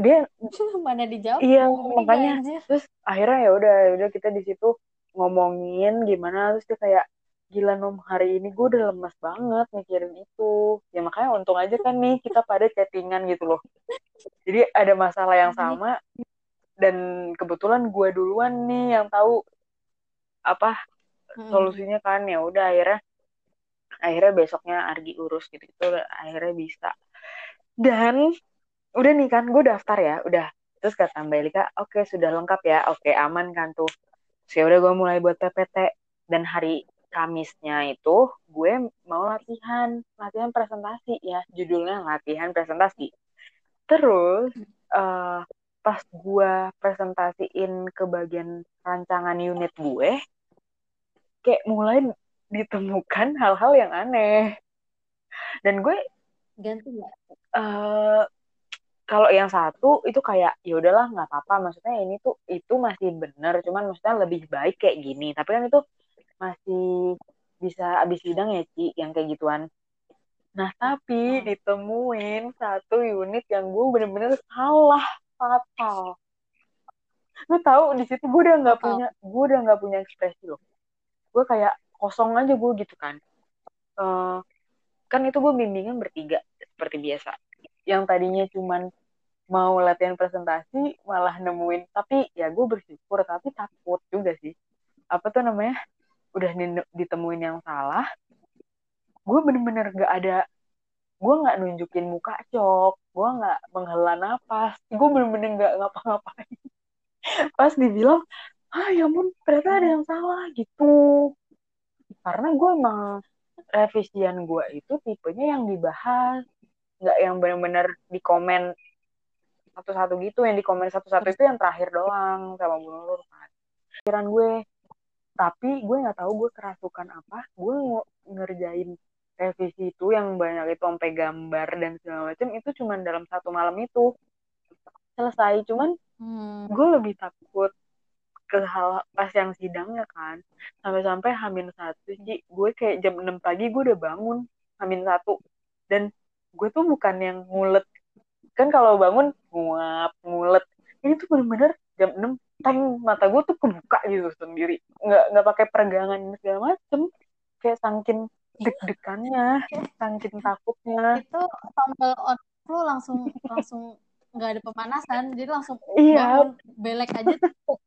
dia, [LAUGHS] mana dijawab? Iya makanya aja. terus akhirnya ya udah ya udah kita di situ ngomongin gimana terus dia kayak gila nom hari ini gue udah lemas banget mikirin itu. Ya makanya untung aja kan nih kita pada chattingan gitu loh. Jadi ada masalah yang sama dan kebetulan gue duluan nih yang tahu apa solusinya kan. Ya udah akhirnya akhirnya besoknya Argi urus gitu itu akhirnya bisa. Dan udah nih kan gue daftar ya udah terus kata Mbak Elika oke okay, sudah lengkap ya oke okay, aman kan tuh ya udah gue mulai buat PPT dan hari Kamisnya itu gue mau latihan, latihan presentasi ya, judulnya latihan presentasi. Terus uh, pas gue presentasiin ke bagian rancangan unit gue, kayak mulai ditemukan hal-hal yang aneh. Dan gue ganti ya. Uh, kalau yang satu itu kayak ya udahlah nggak apa-apa. Maksudnya ini tuh itu masih bener cuman maksudnya lebih baik kayak gini. Tapi kan itu masih bisa abis sidang ya Ci yang kayak gituan. Nah tapi hmm. ditemuin satu unit yang gue bener-bener salah fatal. Lu tahu di situ gue udah nggak punya gue udah nggak punya ekspresi loh. Gue kayak kosong aja gue gitu kan. Uh, kan itu gue bimbingan bertiga seperti biasa yang tadinya cuman mau latihan presentasi malah nemuin. Tapi ya gue bersyukur tapi takut juga sih. Apa tuh namanya? Udah ditemuin yang salah. Gue bener-bener gak ada gue nggak nunjukin muka cok. Gue nggak menghela nafas. Gue bener-bener nggak ngapa-ngapain. [LAUGHS] Pas dibilang ah ya ampun ternyata ada yang salah gitu. Karena gue emang revisian gue itu tipenya yang dibahas nggak yang bener-bener di komen satu-satu gitu yang di komen satu-satu itu yang terakhir doang sama Bu Nurul kan. Pikiran gue tapi gue nggak tahu gue kerasukan apa gue ngerjain revisi itu yang banyak itu sampai gambar dan segala macam itu cuman dalam satu malam itu. Selesai cuman hmm. gue lebih takut ke hal pas yang sidangnya kan. Sampai-sampai hamin satu sih gue kayak jam 6 pagi gue udah bangun hamin satu. Dan gue tuh bukan yang ngulet. Kan kalau bangun nguap ngulet. Ini tuh bener-bener jam 6 teng mata gue tuh kebuka gitu sendiri. Nggak nggak pakai peregangan segala macem. Kayak sangkin deg-degannya sangkin takutnya. Itu tombol on lu langsung langsung nggak ada pemanasan. Jadi langsung iya. bangun belek aja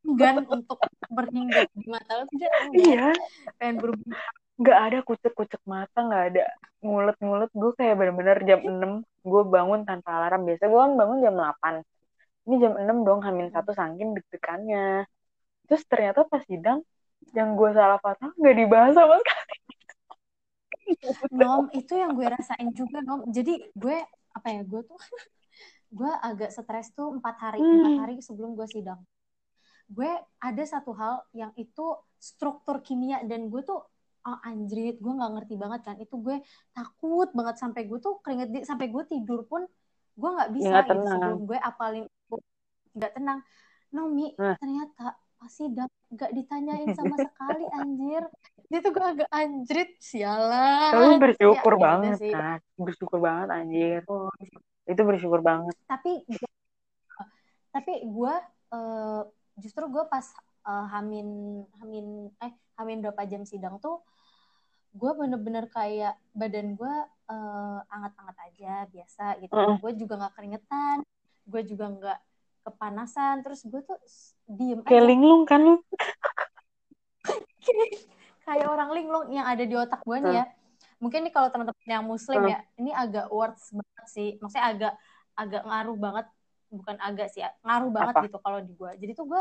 enggan untuk berhinggap di mata lu. Tidak iya. Pengen berubah nggak ada kucek-kucek mata nggak ada. Ngulet-ngulet gue kayak bener-bener jam 6 gue bangun tanpa alarm. Biasa gue kan bangun jam 8 ini jam 6 dong hamil satu sangkin deg-degannya. Terus ternyata pas sidang yang gue salah fatal nggak dibahas sama sekali. Nom itu yang gue rasain juga nom. Jadi gue apa ya gue tuh [LAUGHS] gue agak stres tuh empat hari empat hmm. hari sebelum gue sidang. Gue ada satu hal yang itu struktur kimia dan gue tuh oh, anjrit gue nggak ngerti banget kan itu gue takut banget sampai gue tuh keringet di, sampai gue tidur pun gue nggak bisa Nggak gitu tenang. sebelum gue apalin nggak tenang Nomi Nah. ternyata pasti nggak ditanyain sama sekali anjir itu gue agak anjrit sialan Tapi bersyukur Ya, ya banget sih. kan. Bersyukur banget anjir. Oh, Itu bersyukur banget. tapi tapi gue eh, justru gue pas eh, hamin hamin eh hamin berapa jam sidang tuh gue bener-bener kayak badan gue eh, anget-anget aja biasa gitu. Mm. gue juga nggak keringetan gue juga nggak kepanasan. Terus gue tuh diem Kayak aja. linglung kan lu. [LAUGHS] kayak orang linglung yang ada di otak gue nih ya. Mungkin nih kalau teman-teman yang muslim ya ini agak words banget sih. Maksudnya agak agak ngaruh banget. Bukan agak sih ngaruh banget Apa? gitu kalau di gue jadi tuh gue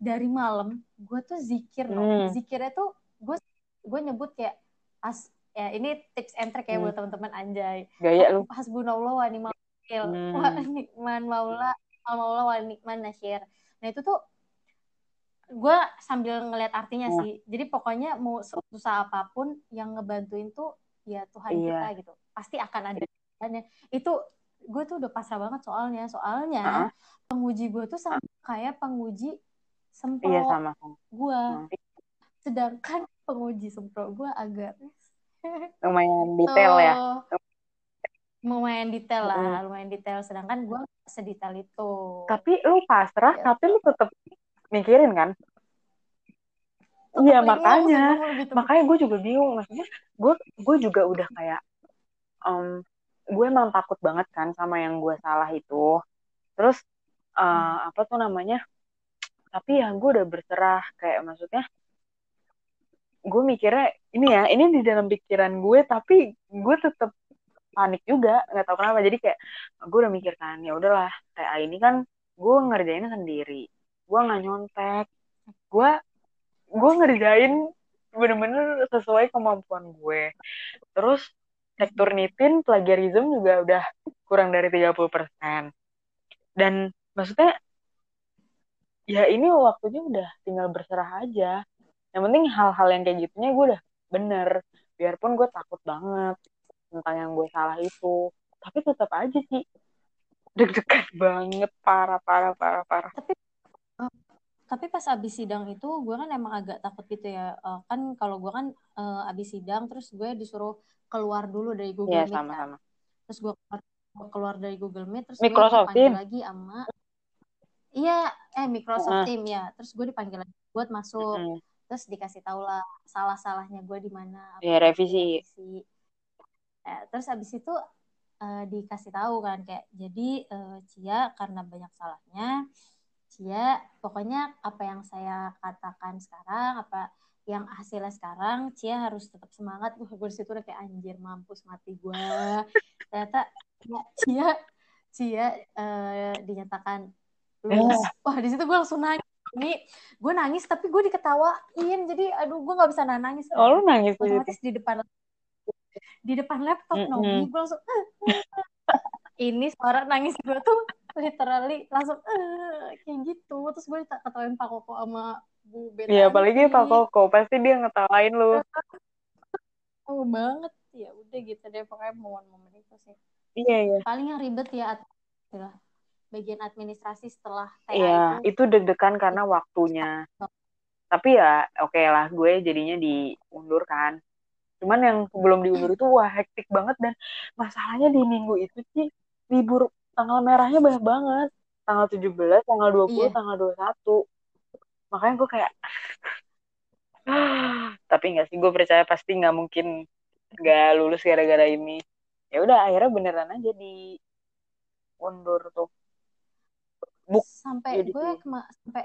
dari malam gue tuh zikir Hmm. zikirnya tuh gue gue nyebut kayak as ya ini tips and trick ya Hmm. buat teman-teman anjay Gaya lu. hasbunallah wa ni'mal wakil Hmm. [LAUGHS] wa ni'man maula maula wa ni'man nasyir nah itu tuh gue sambil ngeliat artinya Hmm. sih jadi pokoknya mau susah apa pun yang ngebantuin tuh ya Tuhan Iya. kita gitu pasti akan ada jalannya itu gue tuh udah pasrah banget soalnya soalnya Heeh. penguji gue tuh sama kayak penguji sempro Iya sama gue Hmm. sedangkan penguji sempro gue agak [LAUGHS] Lumayan detail ya. Lumayan detail lah Mm. lumayan detail sedangkan gue sedetail itu Tapi lu pasrah, Ya. tapi lu tetap mikirin kan? Iya makanya, tepatnya. makanya gue juga bingung. Maksudnya, gue gue juga udah kayak, em, gue emang takut banget kan sama yang gue salah itu. Terus eh, apa tuh namanya? Tapi ya gue udah berserah kayak maksudnya, gue mikirnya ini ya, ini di dalam pikiran gue, tapi gue tetap panik juga, nggak tahu kenapa. Jadi kayak gue udah mikir kan, ya udahlah, kayak ini kan gue ngerjainnya sendiri, gue nggak nyontek, gue gue ngerjain bener-bener sesuai kemampuan gue. Terus sektor nitin plagiarism juga udah kurang dari 30%. Dan maksudnya ya ini waktunya udah tinggal berserah aja. Yang penting hal-hal yang kayak gitunya gue udah bener. Biarpun gue takut banget tentang yang gue salah itu. Tapi tetap aja sih deg-degan [LAUGHS] banget parah parah parah parah. tapi pas abis sidang itu gue kan emang agak takut gitu ya Eh, kan kalau gue kan eh, abis sidang terus gue disuruh keluar dulu dari Google Iya Meet kan sama-sama. terus gue keluar, dari Google Meet terus Microsoft gue dipanggil Team. lagi sama iya eh Microsoft Heeh. Team ya terus gue dipanggil lagi buat masuk Mm-mm. Terus dikasih tau lah salah salahnya gue di mana apa Ya revisi. revisi. Eh, terus abis itu eh, dikasih tahu kan kayak jadi eh, Cia karena banyak salahnya Cia pokoknya apa yang saya katakan sekarang apa yang hasilnya sekarang Cia harus tetap semangat. Gue gue situ udah kayak anjir mampus mati gue ternyata ya, Cia Cia eh, dinyatakan lulus. Wah di situ gue langsung nangis ini gue nangis tapi gue diketawain. Jadi aduh gue nggak bisa nangis. Oh lu nangis otomatis di depan di depan laptop Mm-mm. Nomi gue langsung ini suara nangis gue tuh literally langsung eh kayak gitu. Terus gue ketawain Pak Koko sama Bu Betanti Iya apalagi Pak Koko pasti dia ngetawain lu. [LAUGHS] oh banget. Ya udah gitu deh pokoknya momen-momen itu sih. Iya iya. paling yang ribet ya adalah bagian administrasi setelah TA Iya itu itu deg-degan karena waktunya. Tapi ya oke lah gue jadinya diundur kan. Cuman yang sebelum diundur itu wah hektik banget dan masalahnya di minggu itu sih libur tanggal merahnya banyak banget. Tanggal 17, tanggal 20, Iya. tanggal 21. Makanya gue kayak [SIGHS] tapi nggak sih gue percaya pasti nggak mungkin nggak lulus gara-gara ini. Ya udah akhirnya beneran aja di undur tuh. Buk, sampai gue sampai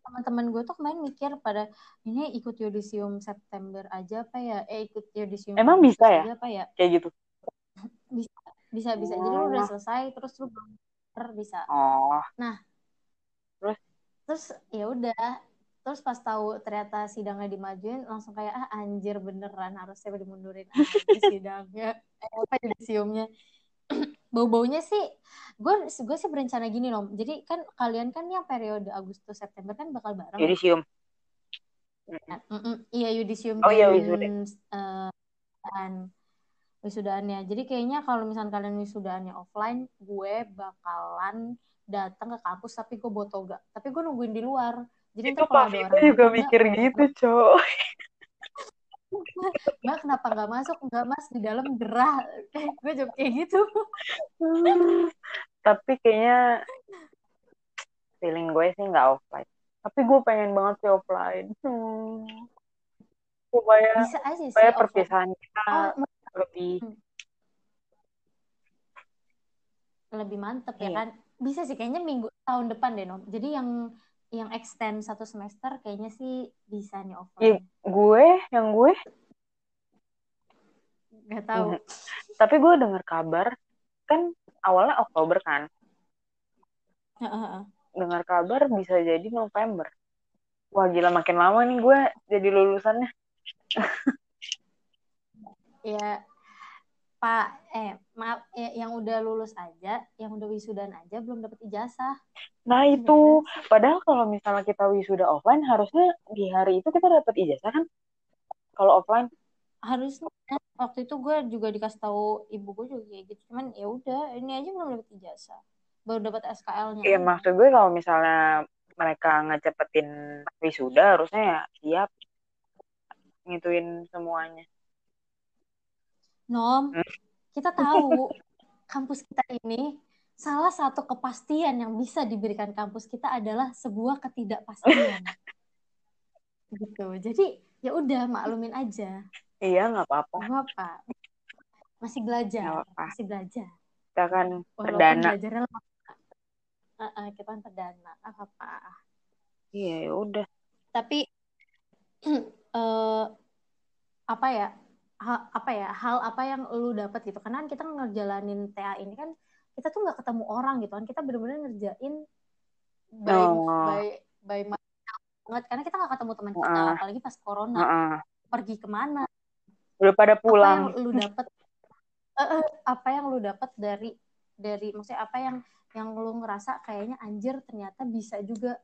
teman-teman gue tuh kemarin mikir pada ini ikut yudisium September aja apa ya? Eh ikut yudisium Emang bisa ya? apa ya? Kayak gitu. [LAUGHS] bisa bisa bisa. Jadi lu udah selesai terus lu belum bisa. Oh, terus? ya udah. Terus pas tahu ternyata sidangnya dimajuin langsung kayak ah anjir beneran harusnya dimundurin aja sidangnya. Eh, [LAUGHS] apa yudisiumnya [CLEARS THROAT] bau-baunya sih gue gue sih berencana gini loh jadi kan kalian kan yang periode Agustus September kan bakal bareng. Yudisium. Iya Yudisium oh iya wisuda. eh, dan wisudaannya. Jadi kayaknya kalau misalnya kalian wisudaannya offline gue bakalan datang ke kampus tapi gue bawa toga. Tapi gue nungguin di luar. Jadi itu Vito orang juga mikir "Mbak, gitu cowok [LAUGHS] Mbak kenapa nggak masuk? Nggak mas di dalam gerah. [LAUGHS] Gue jawab kayak gitu. [LAUGHS] Tapi kayaknya feeling gue sih nggak offline. Tapi gue pengen banget sih offline. Hmm. supaya bisa aja sih supaya perpisahan kita Oh, lebih lebih mantep ya Iya. kan? Bisa sih kayaknya minggu tahun depan deh Nom. Jadi yang yang extend satu semester kayaknya sih bisa nih Iya, offline gue? Yang gue? Nggak tahu. Tapi gue dengar kabar kan awalnya Oktober kan? Dengar kabar bisa jadi November. Wah gila makin lama nih gue jadi lulusannya. [LAUGHS] Ya pak eh maaf eh, yang udah lulus aja yang udah wisudan aja belum dapat ijazah. Nah itu. padahal kalau misalnya kita wisuda offline harusnya di hari itu kita dapat ijazah kan? Kalau offline. Harusnya waktu itu gue juga dikasih tahu ibu gue juga kayak gitu. Cuman ya udah ini aja belum dapat ijazah. Baru dapat SKL-nya Iya maksud gue kalau misalnya mereka ngecepetin wisuda harusnya ya siap ngituin semuanya. Nom, kita tahu kampus kita ini salah satu kepastian yang bisa diberikan kampus kita adalah sebuah ketidakpastian. [LAUGHS] gitu. Jadi ya udah maklumin aja. Iya nggak apa-apa. Gak apa. Masih belajar, Nggak apa-apa. masih belajar. Kita kan perdana. belajarnya lama. Uh-uh, kita kan perdana, apa apa. Iya ya udah. Tapi [CLEARS THROAT] eh apa ya? Ha- apa ya? Hal apa yang lu dapat gitu? Karena kan kita ngejalanin TA ini kan kita tuh nggak ketemu orang gitu kan. Kita bener-bener ngerjain by Oh. by by banget karena kita nggak ketemu teman kita Heeh. apalagi pas corona Heeh. pergi ke mana Udah pada apa pulang. yang lu dapat apa yang lu dapat dari dari maksudnya apa yang yang lu ngerasa kayaknya anjir ternyata bisa juga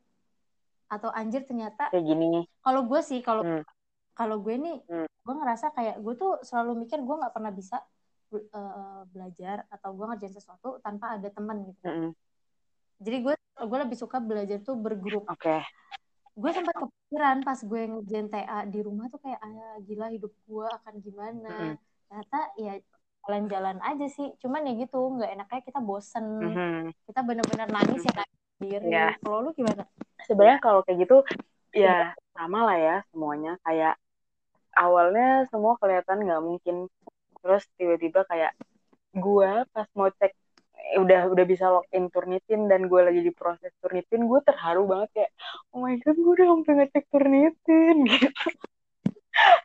atau anjir ternyata Kayak gini. kalau gue sih kalau Hmm. Kalau gue nih Hmm. gue ngerasa kayak gue tuh selalu mikir gue nggak pernah bisa eh, belajar atau gue ngerjain sesuatu tanpa ada teman gitu Mm-mm. jadi gue gue lebih suka belajar tuh bergrup Oke. gue sempat kepikiran pas gue ngerjain TA di rumah tuh kayak ah gila hidup gue akan gimana Mm-mm. ternyata ya jalan-jalan aja sih cuman ya gitu nggak enaknya kita bosen Mhm. kita bener-bener nangis ya nangis sendiri Iya. kalau lu gimana Sebenarnya kalau kayak gitu ya sama lah ya semuanya. Kayak awalnya semua kelihatan nggak mungkin. Terus tiba-tiba kayak gue pas mau cek eh, udah udah bisa login turnitin dan gue lagi di proses turnitin gue terharu banget kayak oh my god gue udah sampai ngecek turnitin [LAUGHS] gitu.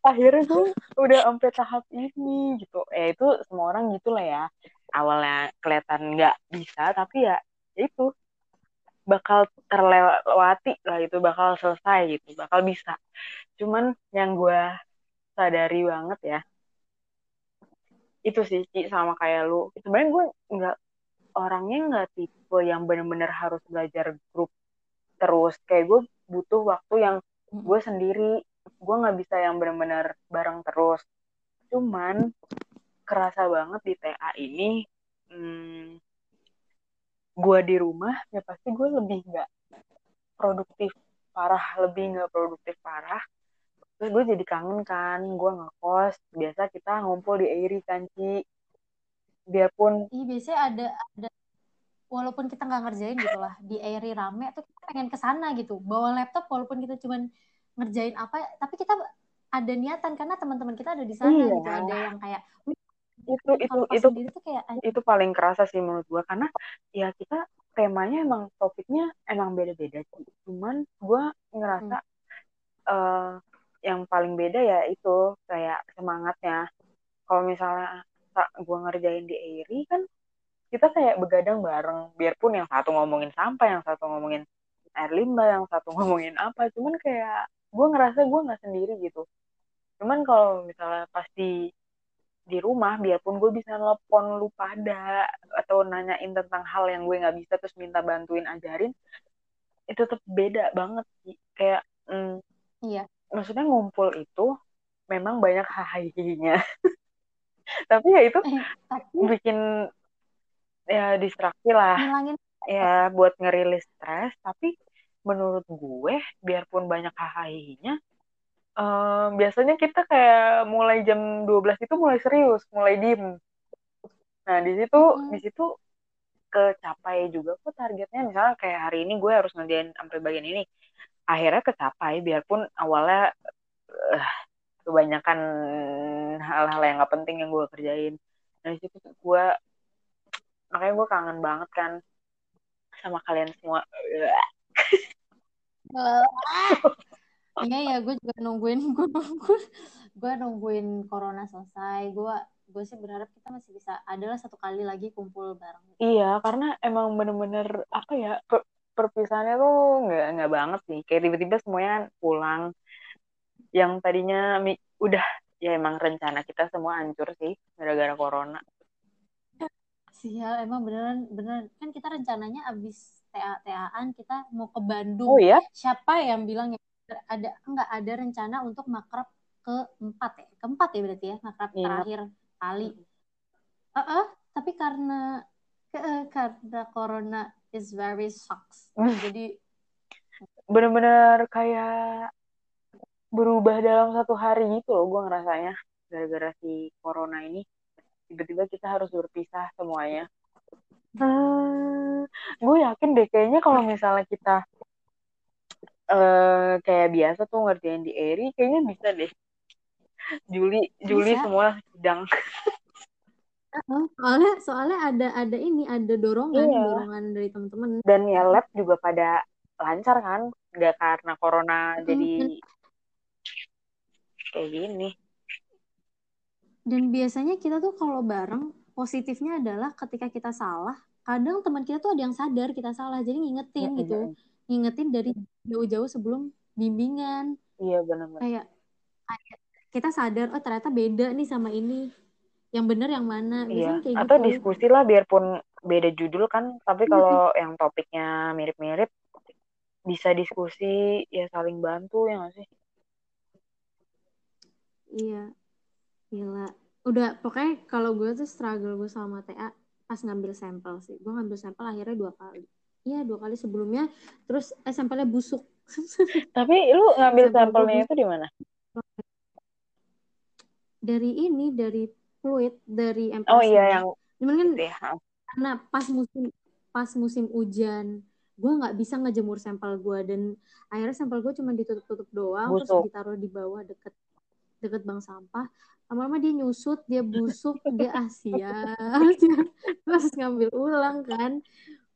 Akhirnya gue udah sampai tahap ini gitu. Ya itu semua orang gitu lah ya. Awalnya kelihatan nggak bisa tapi ya ya itu. Bakal terlewati lah itu bakal selesai gitu bakal bisa. Cuman yang gue sadari banget ya. Itu sih Ci, sama kayak lu. Sebenarnya gue nggak orangnya nggak tipe yang bener-bener harus belajar grup terus. Kayak gue butuh waktu yang gue sendiri. Gue nggak bisa yang bener-bener bareng terus. Cuman kerasa banget di TA ini hmm, gue di rumah ya pasti gue lebih nggak produktif parah. Lebih nggak produktif parah terus gue jadi kangen kan gue ngekos biasa kita ngumpul di Airi kan Ci biarpun Iya biasanya ada ada walaupun kita nggak ngerjain gitu lah di Airy rame tuh kita pengen ke sana gitu bawa laptop walaupun kita cuman ngerjain apa tapi kita ada niatan karena teman-teman kita ada di sana Iya. gitu ada yang kayak "Wih, itu itu itu tuh kayak itu paling kerasa sih menurut gue karena ya kita temanya emang topiknya emang beda-beda sih. cuman gue ngerasa eh, yang paling beda ya itu kayak semangatnya. Kalau misalnya gue ngerjain di Airi kan kita kayak begadang bareng. Biarpun yang satu ngomongin sampah yang satu ngomongin air limbah yang satu [LAUGHS] ngomongin apa. Cuman kayak gue ngerasa gue nggak sendiri gitu. Cuman kalau misalnya pas di di rumah biarpun gue bisa nelpon lu pada atau nanyain tentang hal yang gue nggak bisa terus minta bantuin ajarin itu tetap beda banget sih. Kayak mm, iya maksudnya ngumpul itu memang banyak hahihinya [LAUGHS] tapi ya itu eh, tapi bikin ya distraksi lah. ngilangin ya buat ngerilis stres. Tapi menurut gue biarpun banyak hahihinya um, biasanya kita kayak mulai jam 12 itu mulai serius mulai diem. Nah di situ Hmm. di situ kecapai juga kok targetnya. Misalnya kayak hari ini gue harus ngerjain sampai bagian ini akhirnya kecapai biarpun awalnya eh, kebanyakan hal-hal yang gak penting yang gue kerjain nah di situ gue makanya gue kangen banget kan sama kalian semua Iya ya, gue juga nungguin, [LAUGHS] gue nungguin, gue nungguin corona selesai. Gue gue sih berharap kita masih bisa adalah satu kali lagi kumpul bareng. iya karena emang bener-bener apa ya perpisahannya tuh nggak nggak banget sih kayak tiba-tiba semuanya pulang yang tadinya mi- udah ya emang rencana kita semua hancur sih gara-gara corona Sial, emang beneran beneran kan kita rencananya abis TA TAan kita mau ke Bandung. oh iya Siapa yang bilang ya ada enggak ada rencana untuk makrab keempat ya? Keempat ya berarti ya, makrab Iya. terakhir kali. Heeh, tapi karena ke- karena corona is very sucks. Jadi bener-bener kayak berubah dalam satu hari gitu loh gue ngerasanya gara-gara si corona ini. Tiba-tiba kita harus berpisah semuanya. Hmm, gue yakin deh kayaknya kalau misalnya kita eh kayak biasa tuh ngerjain di Eri kayaknya bisa deh. Juli Juli Bisa. semua sidang. Heeh, soalnya soalnya ada ada ini ada dorongan Iya. dorongan dari teman-teman dan ya lab juga pada lancar kan? Nggak karena corona Mm, jadi kayak gini. Dan biasanya kita tuh kalau bareng positifnya adalah ketika kita salah kadang teman kita tuh ada yang sadar kita salah jadi ngingetin gitu. ngingetin dari jauh-jauh sebelum bimbingan. Iya kayak kayak kita sadar oh ternyata beda nih sama ini yang bener yang mana? Iya. Kayak atau gitu. diskusi lah biarpun beda judul kan tapi kalau yang topiknya mirip-mirip bisa diskusi ya saling bantu ya nggak sih? Iya. Gila. Udah pokoknya kalau gue tuh struggle gue sama TA pas ngambil sampel sih. Gue ngambil sampel akhirnya dua kali. Iya dua kali sebelumnya. Terus eh sampelnya busuk. [LAUGHS] Tapi lu ngambil Sampel sampelnya itu di mana? Dari ini dari fluid dari MPS oh iya yang cuman kan itu ya karena pas musim pas musim hujan gue nggak bisa ngejemur sampel gue dan akhirnya sampel gue cuma ditutup-tutup doang terus Busuk. ditaruh di bawah deket deket bank sampah. Lama-lama dia nyusut dia busuk [LAUGHS] dia asia [LAUGHS] terus ngambil ulang kan.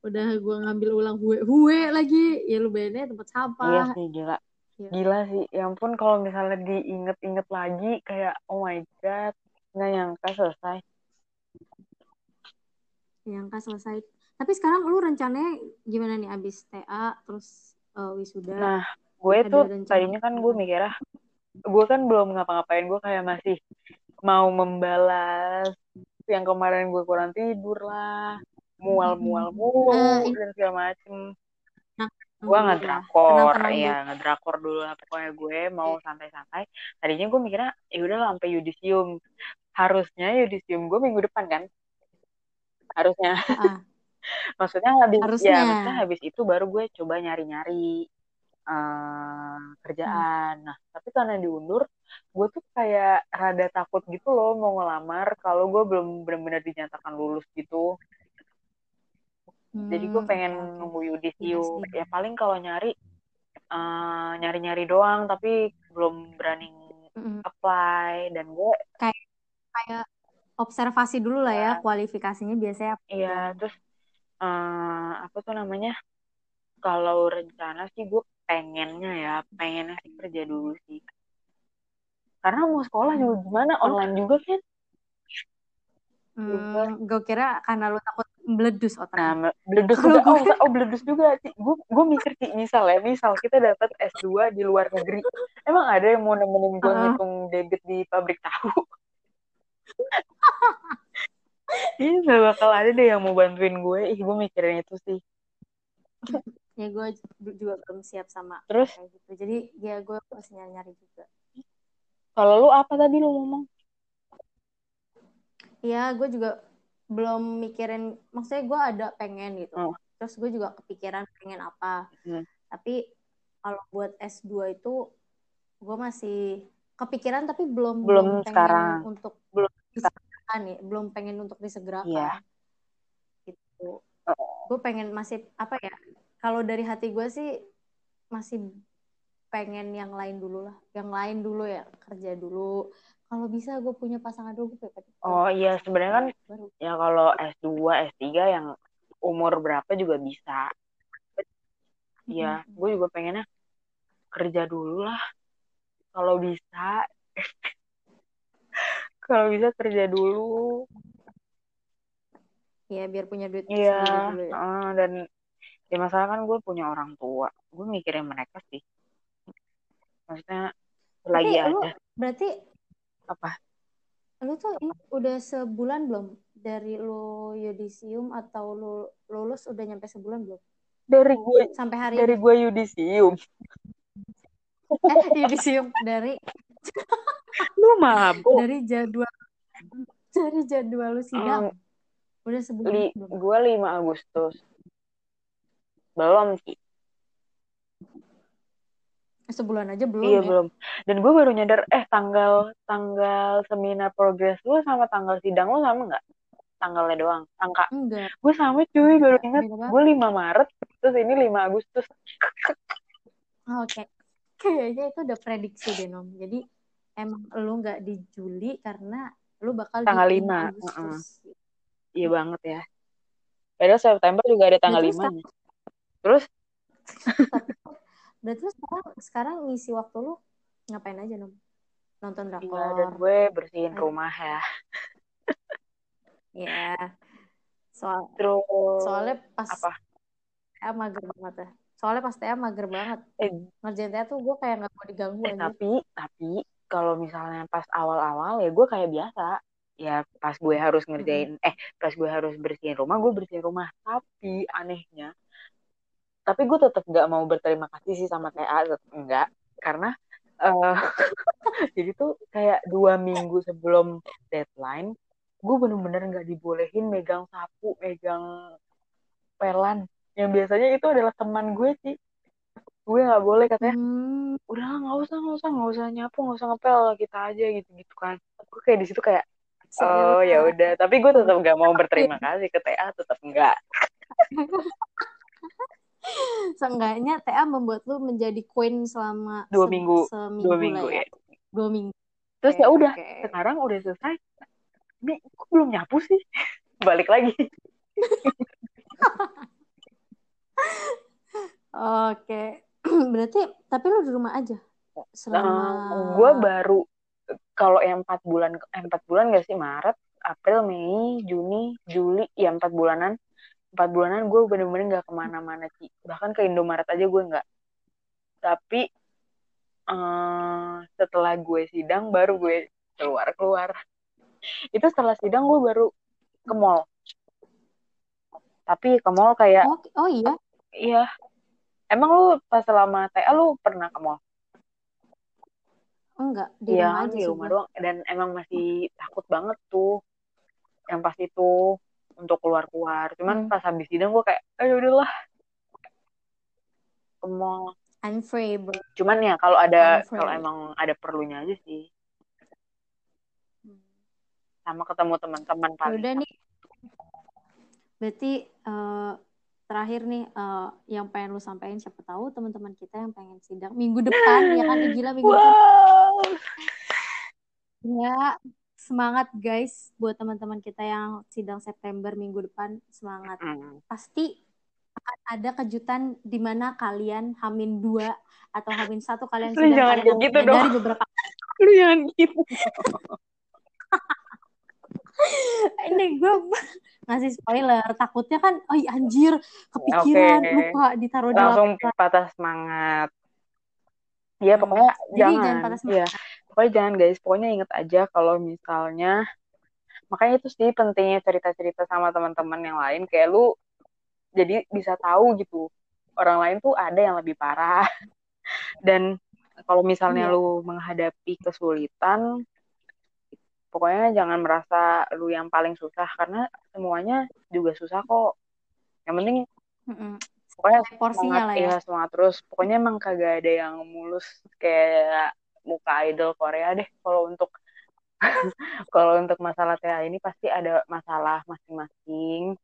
Udah gue ngambil ulang hue hue lagi ya lu bayangin tempat iya sampah sih gila. Iya. gila sih. Ya ampun kalau misalnya diinget-inget lagi kayak oh my god nggak nyangka selesai. Yang kan selesai. Tapi sekarang lu rencananya gimana nih? Abis TA terus eh, wisuda. Nah gue tuh rencana tadinya kan gue mikirnya gue kan belum ngapa-ngapain. Gue kayak masih mau membalas yang kemarin gue kurang tidur lah mual-mual mulu Eh, ini- dan segala macem. Nah, gue ngedrakor Tenang-tenang ya dulu. ngedrakor dulu lah. Pokoknya gue mau santai-santai. Tadinya gue mikirnya ya udah lah sampai yudisium harusnya yudisium gue minggu depan kan? Harusnya. Ah, [LAUGHS] maksudnya habis Harusnya. ya maksudnya habis itu baru gue coba nyari-nyari eh, kerjaan. Nah tapi karena diundur gue tuh kayak rada takut gitu loh mau ngelamar kalau gue belum benar-benar dinyatakan lulus gitu. Jadi gue Hmm, pengen nunggu Iya yudisium sih. ya paling kalau nyari eh, nyari-nyari doang tapi belum berani Mm-mm. apply. Dan gue Kayak observasi dulu lah ya Ya. kualifikasinya biasanya. Iya, terus eh apa tuh namanya? Kalau rencana sih gue pengennya ya, pengennya sih kerja dulu sih. Karena mau sekolah juga gimana, online juga kan. Hmm, gue kira karena lu takut meledus Nah, otaknya. me- beledus Kalau juga, [LAUGHS] oh, oh beledus juga sih. Gue gue mikir sih, misal ya, misal kita dapat S2 di luar negeri. Emang ada yang mau nemenin gue Heeh. ngitung debit di pabrik tahu? Iya gak bakal ada deh yang mau bantuin gue. Ih gue mikirin itu sih. [LAUGHS] ya gue juga belum siap sama Terus? kayak gitu. Jadi ya gue masih nyari-nyari juga. Kalau lu apa tadi lu ngomong? Iya gue juga belum mikirin. Maksudnya gue ada pengen gitu. Oh. Terus gue juga kepikiran pengen apa. Hmm. Tapi kalau buat S2 itu gue masih kepikiran tapi belum Belum pengen sekarang. untuk Belum disegerakan nih belum pengen untuk disegerakan Iya. gitu gue pengen masih apa ya kalau dari hati gue sih masih pengen yang lain dulu lah yang lain dulu ya kerja dulu kalau bisa gue punya pasangan dulu gue pengen Oh iya sebenarnya kan baru ya kalau S2, S3 yang umur berapa juga bisa. Iya, gue juga pengennya kerja dulu lah. Kalau bisa. [LAUGHS] Kalau bisa kerja dulu. ya biar punya duit Iya, dulu ya eh, dan ya masalah kan gue punya orang tua. Gue mikirin mereka sih. Maksudnya tapi lagi lu ada berarti apa? lu tuh ini udah sebulan belum dari lu yudisium atau lu lulus udah nyampe sebulan belum Dari gue sampai hari dari ini gue yudisium. [LAUGHS] eh yudisium dari [LAUGHS] Lu mabuk. dari jadwal dari jadwal lu sidang udah sebulan Li, gue 5 Agustus. Belum sih. sebulan aja belum Iya ya belum. Dan gue baru nyadar, eh tanggal tanggal seminar progres lu sama tanggal sidang lu sama nggak? Tanggalnya doang, angka. enggak Gue sama cuy, baru ingat. Gue 5 Maret, terus ini 5 Agustus. Oh, oke kayaknya itu udah prediksi deh nom jadi emang lu nggak di Juli karena lu bakal Tanggal di lima, Agustus Iya banget ya. Padahal September juga ada tanggal Berarti 5 nya. Terus Tapi [LAUGHS] berarti sekarang sekarang ngisi waktu lu ngapain aja nom nonton iya, dan drakor gue bersihin Ayo. rumah ya. ya soal Terus soalnya pas apa? TA mager banget ya soalnya pas TA mager banget Eh, ngerjain TA tuh gue kayak nggak mau diganggu eh aja tapi tapi kalau misalnya pas awal-awal ya gue kayak biasa. Ya pas gue harus ngerjain eh pas gue harus bersihin rumah, gue bersihin rumah. Tapi anehnya tapi gue tetap nggak mau berterima kasih sih sama TA tetap enggak karena eh [LAUGHS] jadi tuh kayak dua minggu sebelum deadline gue bener-bener nggak dibolehin megang sapu megang pelan yang biasanya itu adalah teman gue sih gue nggak boleh katanya hmm, udah nggak usah nggak usah nggak usah nyapu nggak usah ngepel kita aja gitu gitu kan gue kayak di situ kayak oh ya udah tapi gue tetap nggak mau berterima kasih ke TA tetap enggak [LAUGHS] Seenggaknya TA membuat lu menjadi queen selama Dua se- minggu. seminggu dua minggu ya. ya Dua minggu. terus ya udah oke. sekarang udah selesai ini kok belum nyapu sih [LAUGHS] balik lagi [LAUGHS] Oke. [CLEARS THROAT] Berarti tapi lu di rumah aja? Selama gue baru kalau yang empat bulan eh, empat bulan gak sih? Maret April Mei Juni Juli ya empat bulanan. Empat bulanan gue bener-bener nggak ke mana-mana sih bahkan ke Indomaret aja gue nggak. Tapi eh, setelah gue sidang baru gue keluar keluar itu setelah sidang gue baru ke mall. Tapi ke mall kayak Oh, oh iya. iya emang lu pas selama TA lu pernah ke mall Enggak, di Iya, rumah aja di rumah doang. Dan emang masih takut banget tuh. Yang pas itu untuk keluar-keluar. Cuman Hmm. pas habis sidang gue kayak, ayo udahlah. Ke mall. I'm free, bro. Cuman ya kalau ada, kalau emang ada perlunya aja sih. Hmm. Sama ketemu teman-teman Ya paling. udah nih. Berarti eh, terakhir nih eh, yang pengen lu sampaikan siapa tahu teman-teman kita yang pengen sidang minggu depan ya kan gila minggu depan. Wow. Ya, semangat guys buat teman-teman kita yang sidang September minggu depan semangat. Pasti akan ada kejutan di mana kalian hamin dua atau hamin satu kalian Lu sidang jangan kalian gitu dong. beberapa Lu jangan gitu. [LAUGHS] [LAUGHS] ini gue [LAUGHS] ngasih spoiler takutnya kan oh anjir kepikiran Oke. lupa ditaruh di Langsung laporan. patah semangat. Iya, Hmm. pokoknya Jadi jangan. jangan patah Iya. Pokoknya jangan guys. Pokoknya inget aja kalau misalnya makanya itu sih pentingnya cerita-cerita sama teman-teman yang lain kayak lu jadi bisa tahu gitu orang lain tuh ada yang lebih parah [LAUGHS] dan kalau misalnya Iya. lu menghadapi kesulitan pokoknya jangan merasa lu yang paling susah karena semuanya juga susah kok. Yang penting Mm-mm. pokoknya Porsinya semangat lah ya. ya semangat terus. Pokoknya emang kagak ada yang mulus kayak muka idol Korea deh. Kalau untuk [LAUGHS] kalau untuk masalah TA ini pasti ada masalah masing-masing.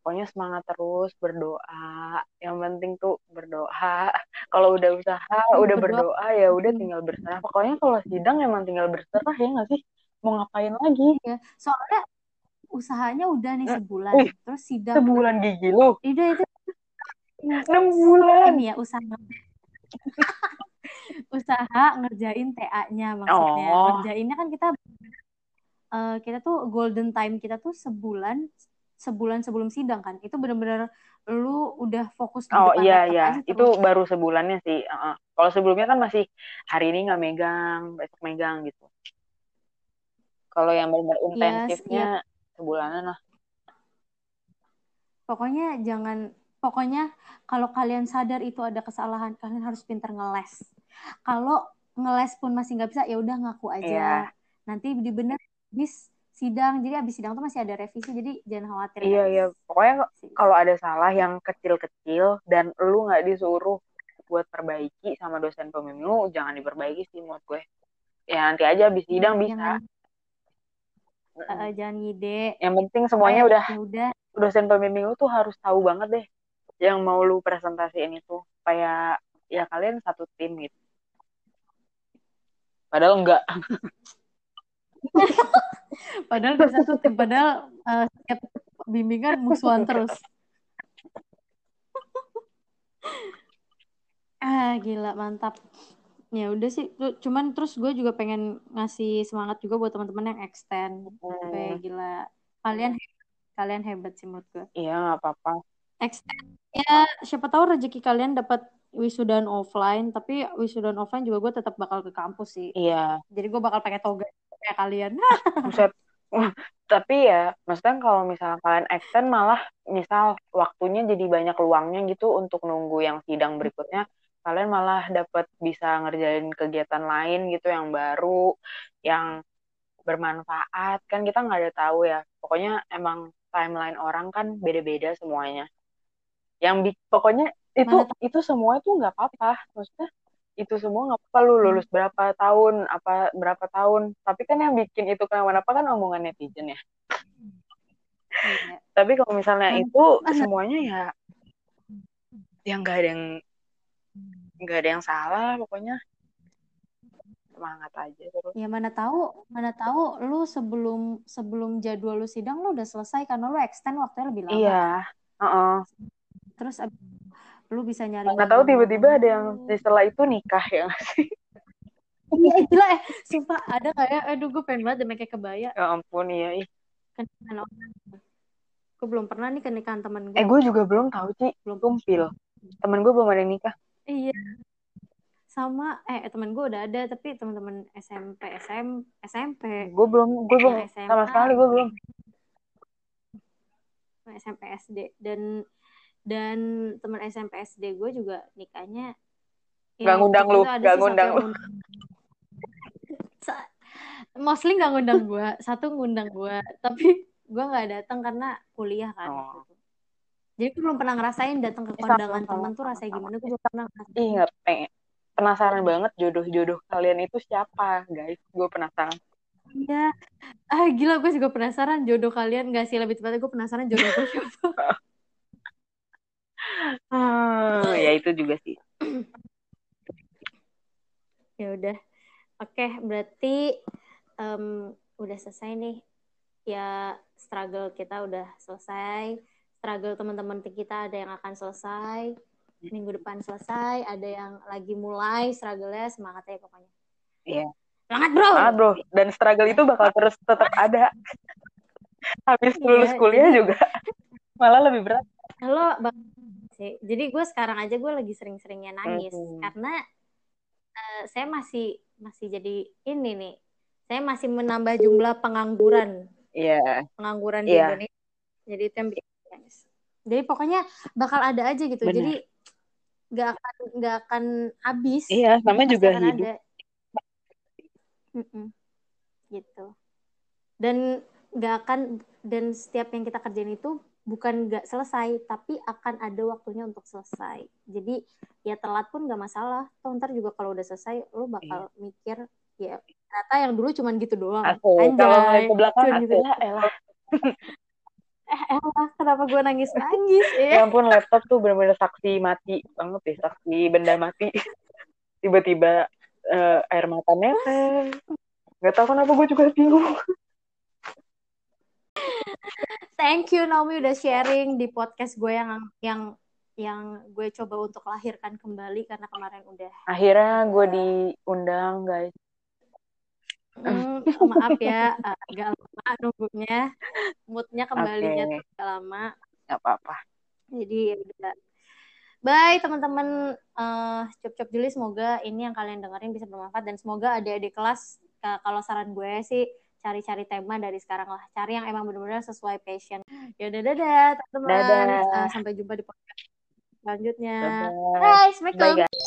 Pokoknya semangat terus berdoa. Yang penting tuh berdoa. [LAUGHS] Kalau udah usaha udah Berdoa. ya udah tinggal berserah. Pokoknya kalau sidang emang tinggal berserah ya nggak sih mau ngapain lagi Iya. Soalnya usahanya udah nih Eh, sebulan, wih, terus sidang sebulan gigi lu itu itu [LAUGHS] enam bulan ini ya usaha [LAUGHS] usaha ngerjain TA-nya maksudnya. Oh. Ngerjainnya kan kita eh, kita tuh golden time kita tuh sebulan sebulan sebelum sidang kan. Itu bener-bener lu udah fokus di Oh iya iya, itu baru sebulannya sih. Uh-uh. Kalau sebelumnya kan masih hari ini nggak megang, besok megang gitu. Kalau yang benar Iya, intensifnya iya. sebulanan lah. Pokoknya jangan pokoknya kalau kalian sadar itu ada kesalahan, kalian harus pintar ngeles. Kalau ngeles pun masih nggak bisa, ya udah ngaku aja. Iya. Nanti dibener habis sidang. Jadi habis sidang tuh masih ada revisi, jadi jangan khawatir Iya guys. iya, pokoknya kalau ada salah yang kecil-kecil dan lu nggak disuruh buat perbaiki sama dosen pembimbing lu, jangan diperbaiki sih menurut gue. Ya nanti aja habis sidang bisa. Jangan eh, jangan ngide. Yang penting semuanya udah Ya udah. dosen pembimbing lu tuh harus tahu banget deh yang mau lu presentasiin itu supaya ya kalian satu tim gitu. Padahal enggak. [LAUGHS] Padahal satu tim, padahal eh, setiap bimbingan musuhan terus. [LAUGHS] ah, gila mantap. Ya udah sih, Tuh, cuman terus gue juga pengen ngasih semangat juga buat teman-teman yang extend. Sampai Hmm, gila. Kalian kalian hebat sih menurut gue. iya nggak apa-apa. Extend ya siapa tahu rezeki kalian dapat wisudaan offline, tapi wisudaan offline juga gue tetap bakal ke kampus sih. Iya, Jadi gue bakal pakai toga kayak kalian. [LAUGHS] buset. Tapi ya, maksudnya kalau misalnya kalian extend malah misal waktunya jadi banyak luangnya gitu untuk nunggu yang sidang berikutnya, kalian malah dapat bisa ngerjain kegiatan lain gitu yang baru, yang bermanfaat. Kan kita nggak ada tahu ya. Pokoknya emang timeline orang kan beda-beda semuanya. Yang pokoknya itu Mana itu semua itu nggak apa-apa. Maksudnya itu semua nggak apa-apa lu lulus berapa tahun apa berapa tahun tapi kan yang bikin itu kenapa-napa kan omongan netizen ya Iya. tapi kalau misalnya itu semuanya ya yang nggak ada yang nggak ada yang salah pokoknya semangat aja terus Ya mana tahu, mana tahu lu sebelum sebelum jadwal lu sidang lu udah selesai karena lu extend waktunya lebih lama. iya Heeh. Terus ab- lu bisa nyari nggak tahu tiba-tiba ada yang setelah itu nikah ya nggak sih Iya gila eh sumpah ada kayak aduh gue pengen banget deh kayak kebaya ya ampun iya ih. kenikahan orang. Gue belum pernah nih ke nikahan temen gue. eh gue juga belum tahu sih belum tumpil temen gue belum ada yang nikah Iya. Sama eh temen gue udah ada tapi teman-teman SMP SM SMP gue belum gue belum Yang SMA. sama sekali gue belum SMP SD dan dan teman SMP SD gue juga nikahnya Nggak ya, ngundang lu, satu ngundang lu. [LAUGHS] mostly nggak ngundang gue satu ngundang gue tapi gue nggak datang karena kuliah kan Oh. Jadi gue belum pernah ngerasain datang ke kondangan teman tuh rasanya gimana gue belum pernah ngerasain. Iya, pengen. Penasaran banget jodoh-jodoh kalian itu siapa, guys? Gue penasaran. Iya. Ah gila gue juga penasaran jodoh kalian gak sih lebih tepatnya gue penasaran jodoh gue siapa. [LAUGHS] Hmm, ya itu juga sih. [CLEARS THROAT] ya udah. Oke, berarti em, udah selesai nih. Ya struggle kita udah selesai. Struggle teman-teman kita ada yang akan selesai. Minggu depan selesai, ada yang lagi mulai struggle-nya semangat ya pokoknya. Iya. Semangat, Bro. Ah, bro. Dan struggle itu bakal terus tetap ada. Habis Iya, lulus kuliah jadi- juga. Malah lebih berat. Halo, Bang. Jadi gue sekarang aja gue lagi sering-seringnya nangis Mhm. karena eh, saya masih masih jadi ini nih. Saya masih menambah jumlah pengangguran. Iya. pengangguran di Iya. Indonesia jadi itu yang bikin nangis. jadi pokoknya bakal ada aja gitu Benar. jadi nggak akan nggak akan habis Iya, sama juga hidup. ada. Mm-mm. gitu dan nggak akan dan setiap yang kita kerjain itu bukan nggak selesai tapi akan ada waktunya untuk selesai jadi ya telat pun nggak masalah toh ntar juga kalau udah selesai lo bakal mikir ya ternyata yang dulu cuman gitu doang Iya. Asik. Kalau ke belakang, Cuman asik gitu. lah, elah. [LAUGHS] eh elah kenapa gue nangis nangis [LAUGHS] Ya ya ampun, laptop tuh bener-bener saksi mati banget ya, saksi benda mati. [LAUGHS] Tiba-tiba eh, air mata netes. Gak tau kenapa gue juga bingung. [LAUGHS] thank you Naomi udah sharing di podcast gue yang yang yang gue coba untuk lahirkan kembali karena kemarin udah Akhirnya gue diundang, guys. Hmm, [LAUGHS] maaf ya, agak lama nunggunya. Moodnya kembalinya tuh agak lama. Gak apa-apa. Jadi ya. Bye teman-teman. Uh, Cop-cop Juli semoga ini yang kalian dengerin bisa bermanfaat dan semoga adik-adik kelas uh, kalau saran gue sih cari-cari tema dari sekarang lah. Cari yang emang benar-benar sesuai passion. Ya udah dadah teman-teman. Dadah. Uh, sampai jumpa di podcast selanjutnya. Bye-bye. Bye, Assalamualaikum. Bye, guys.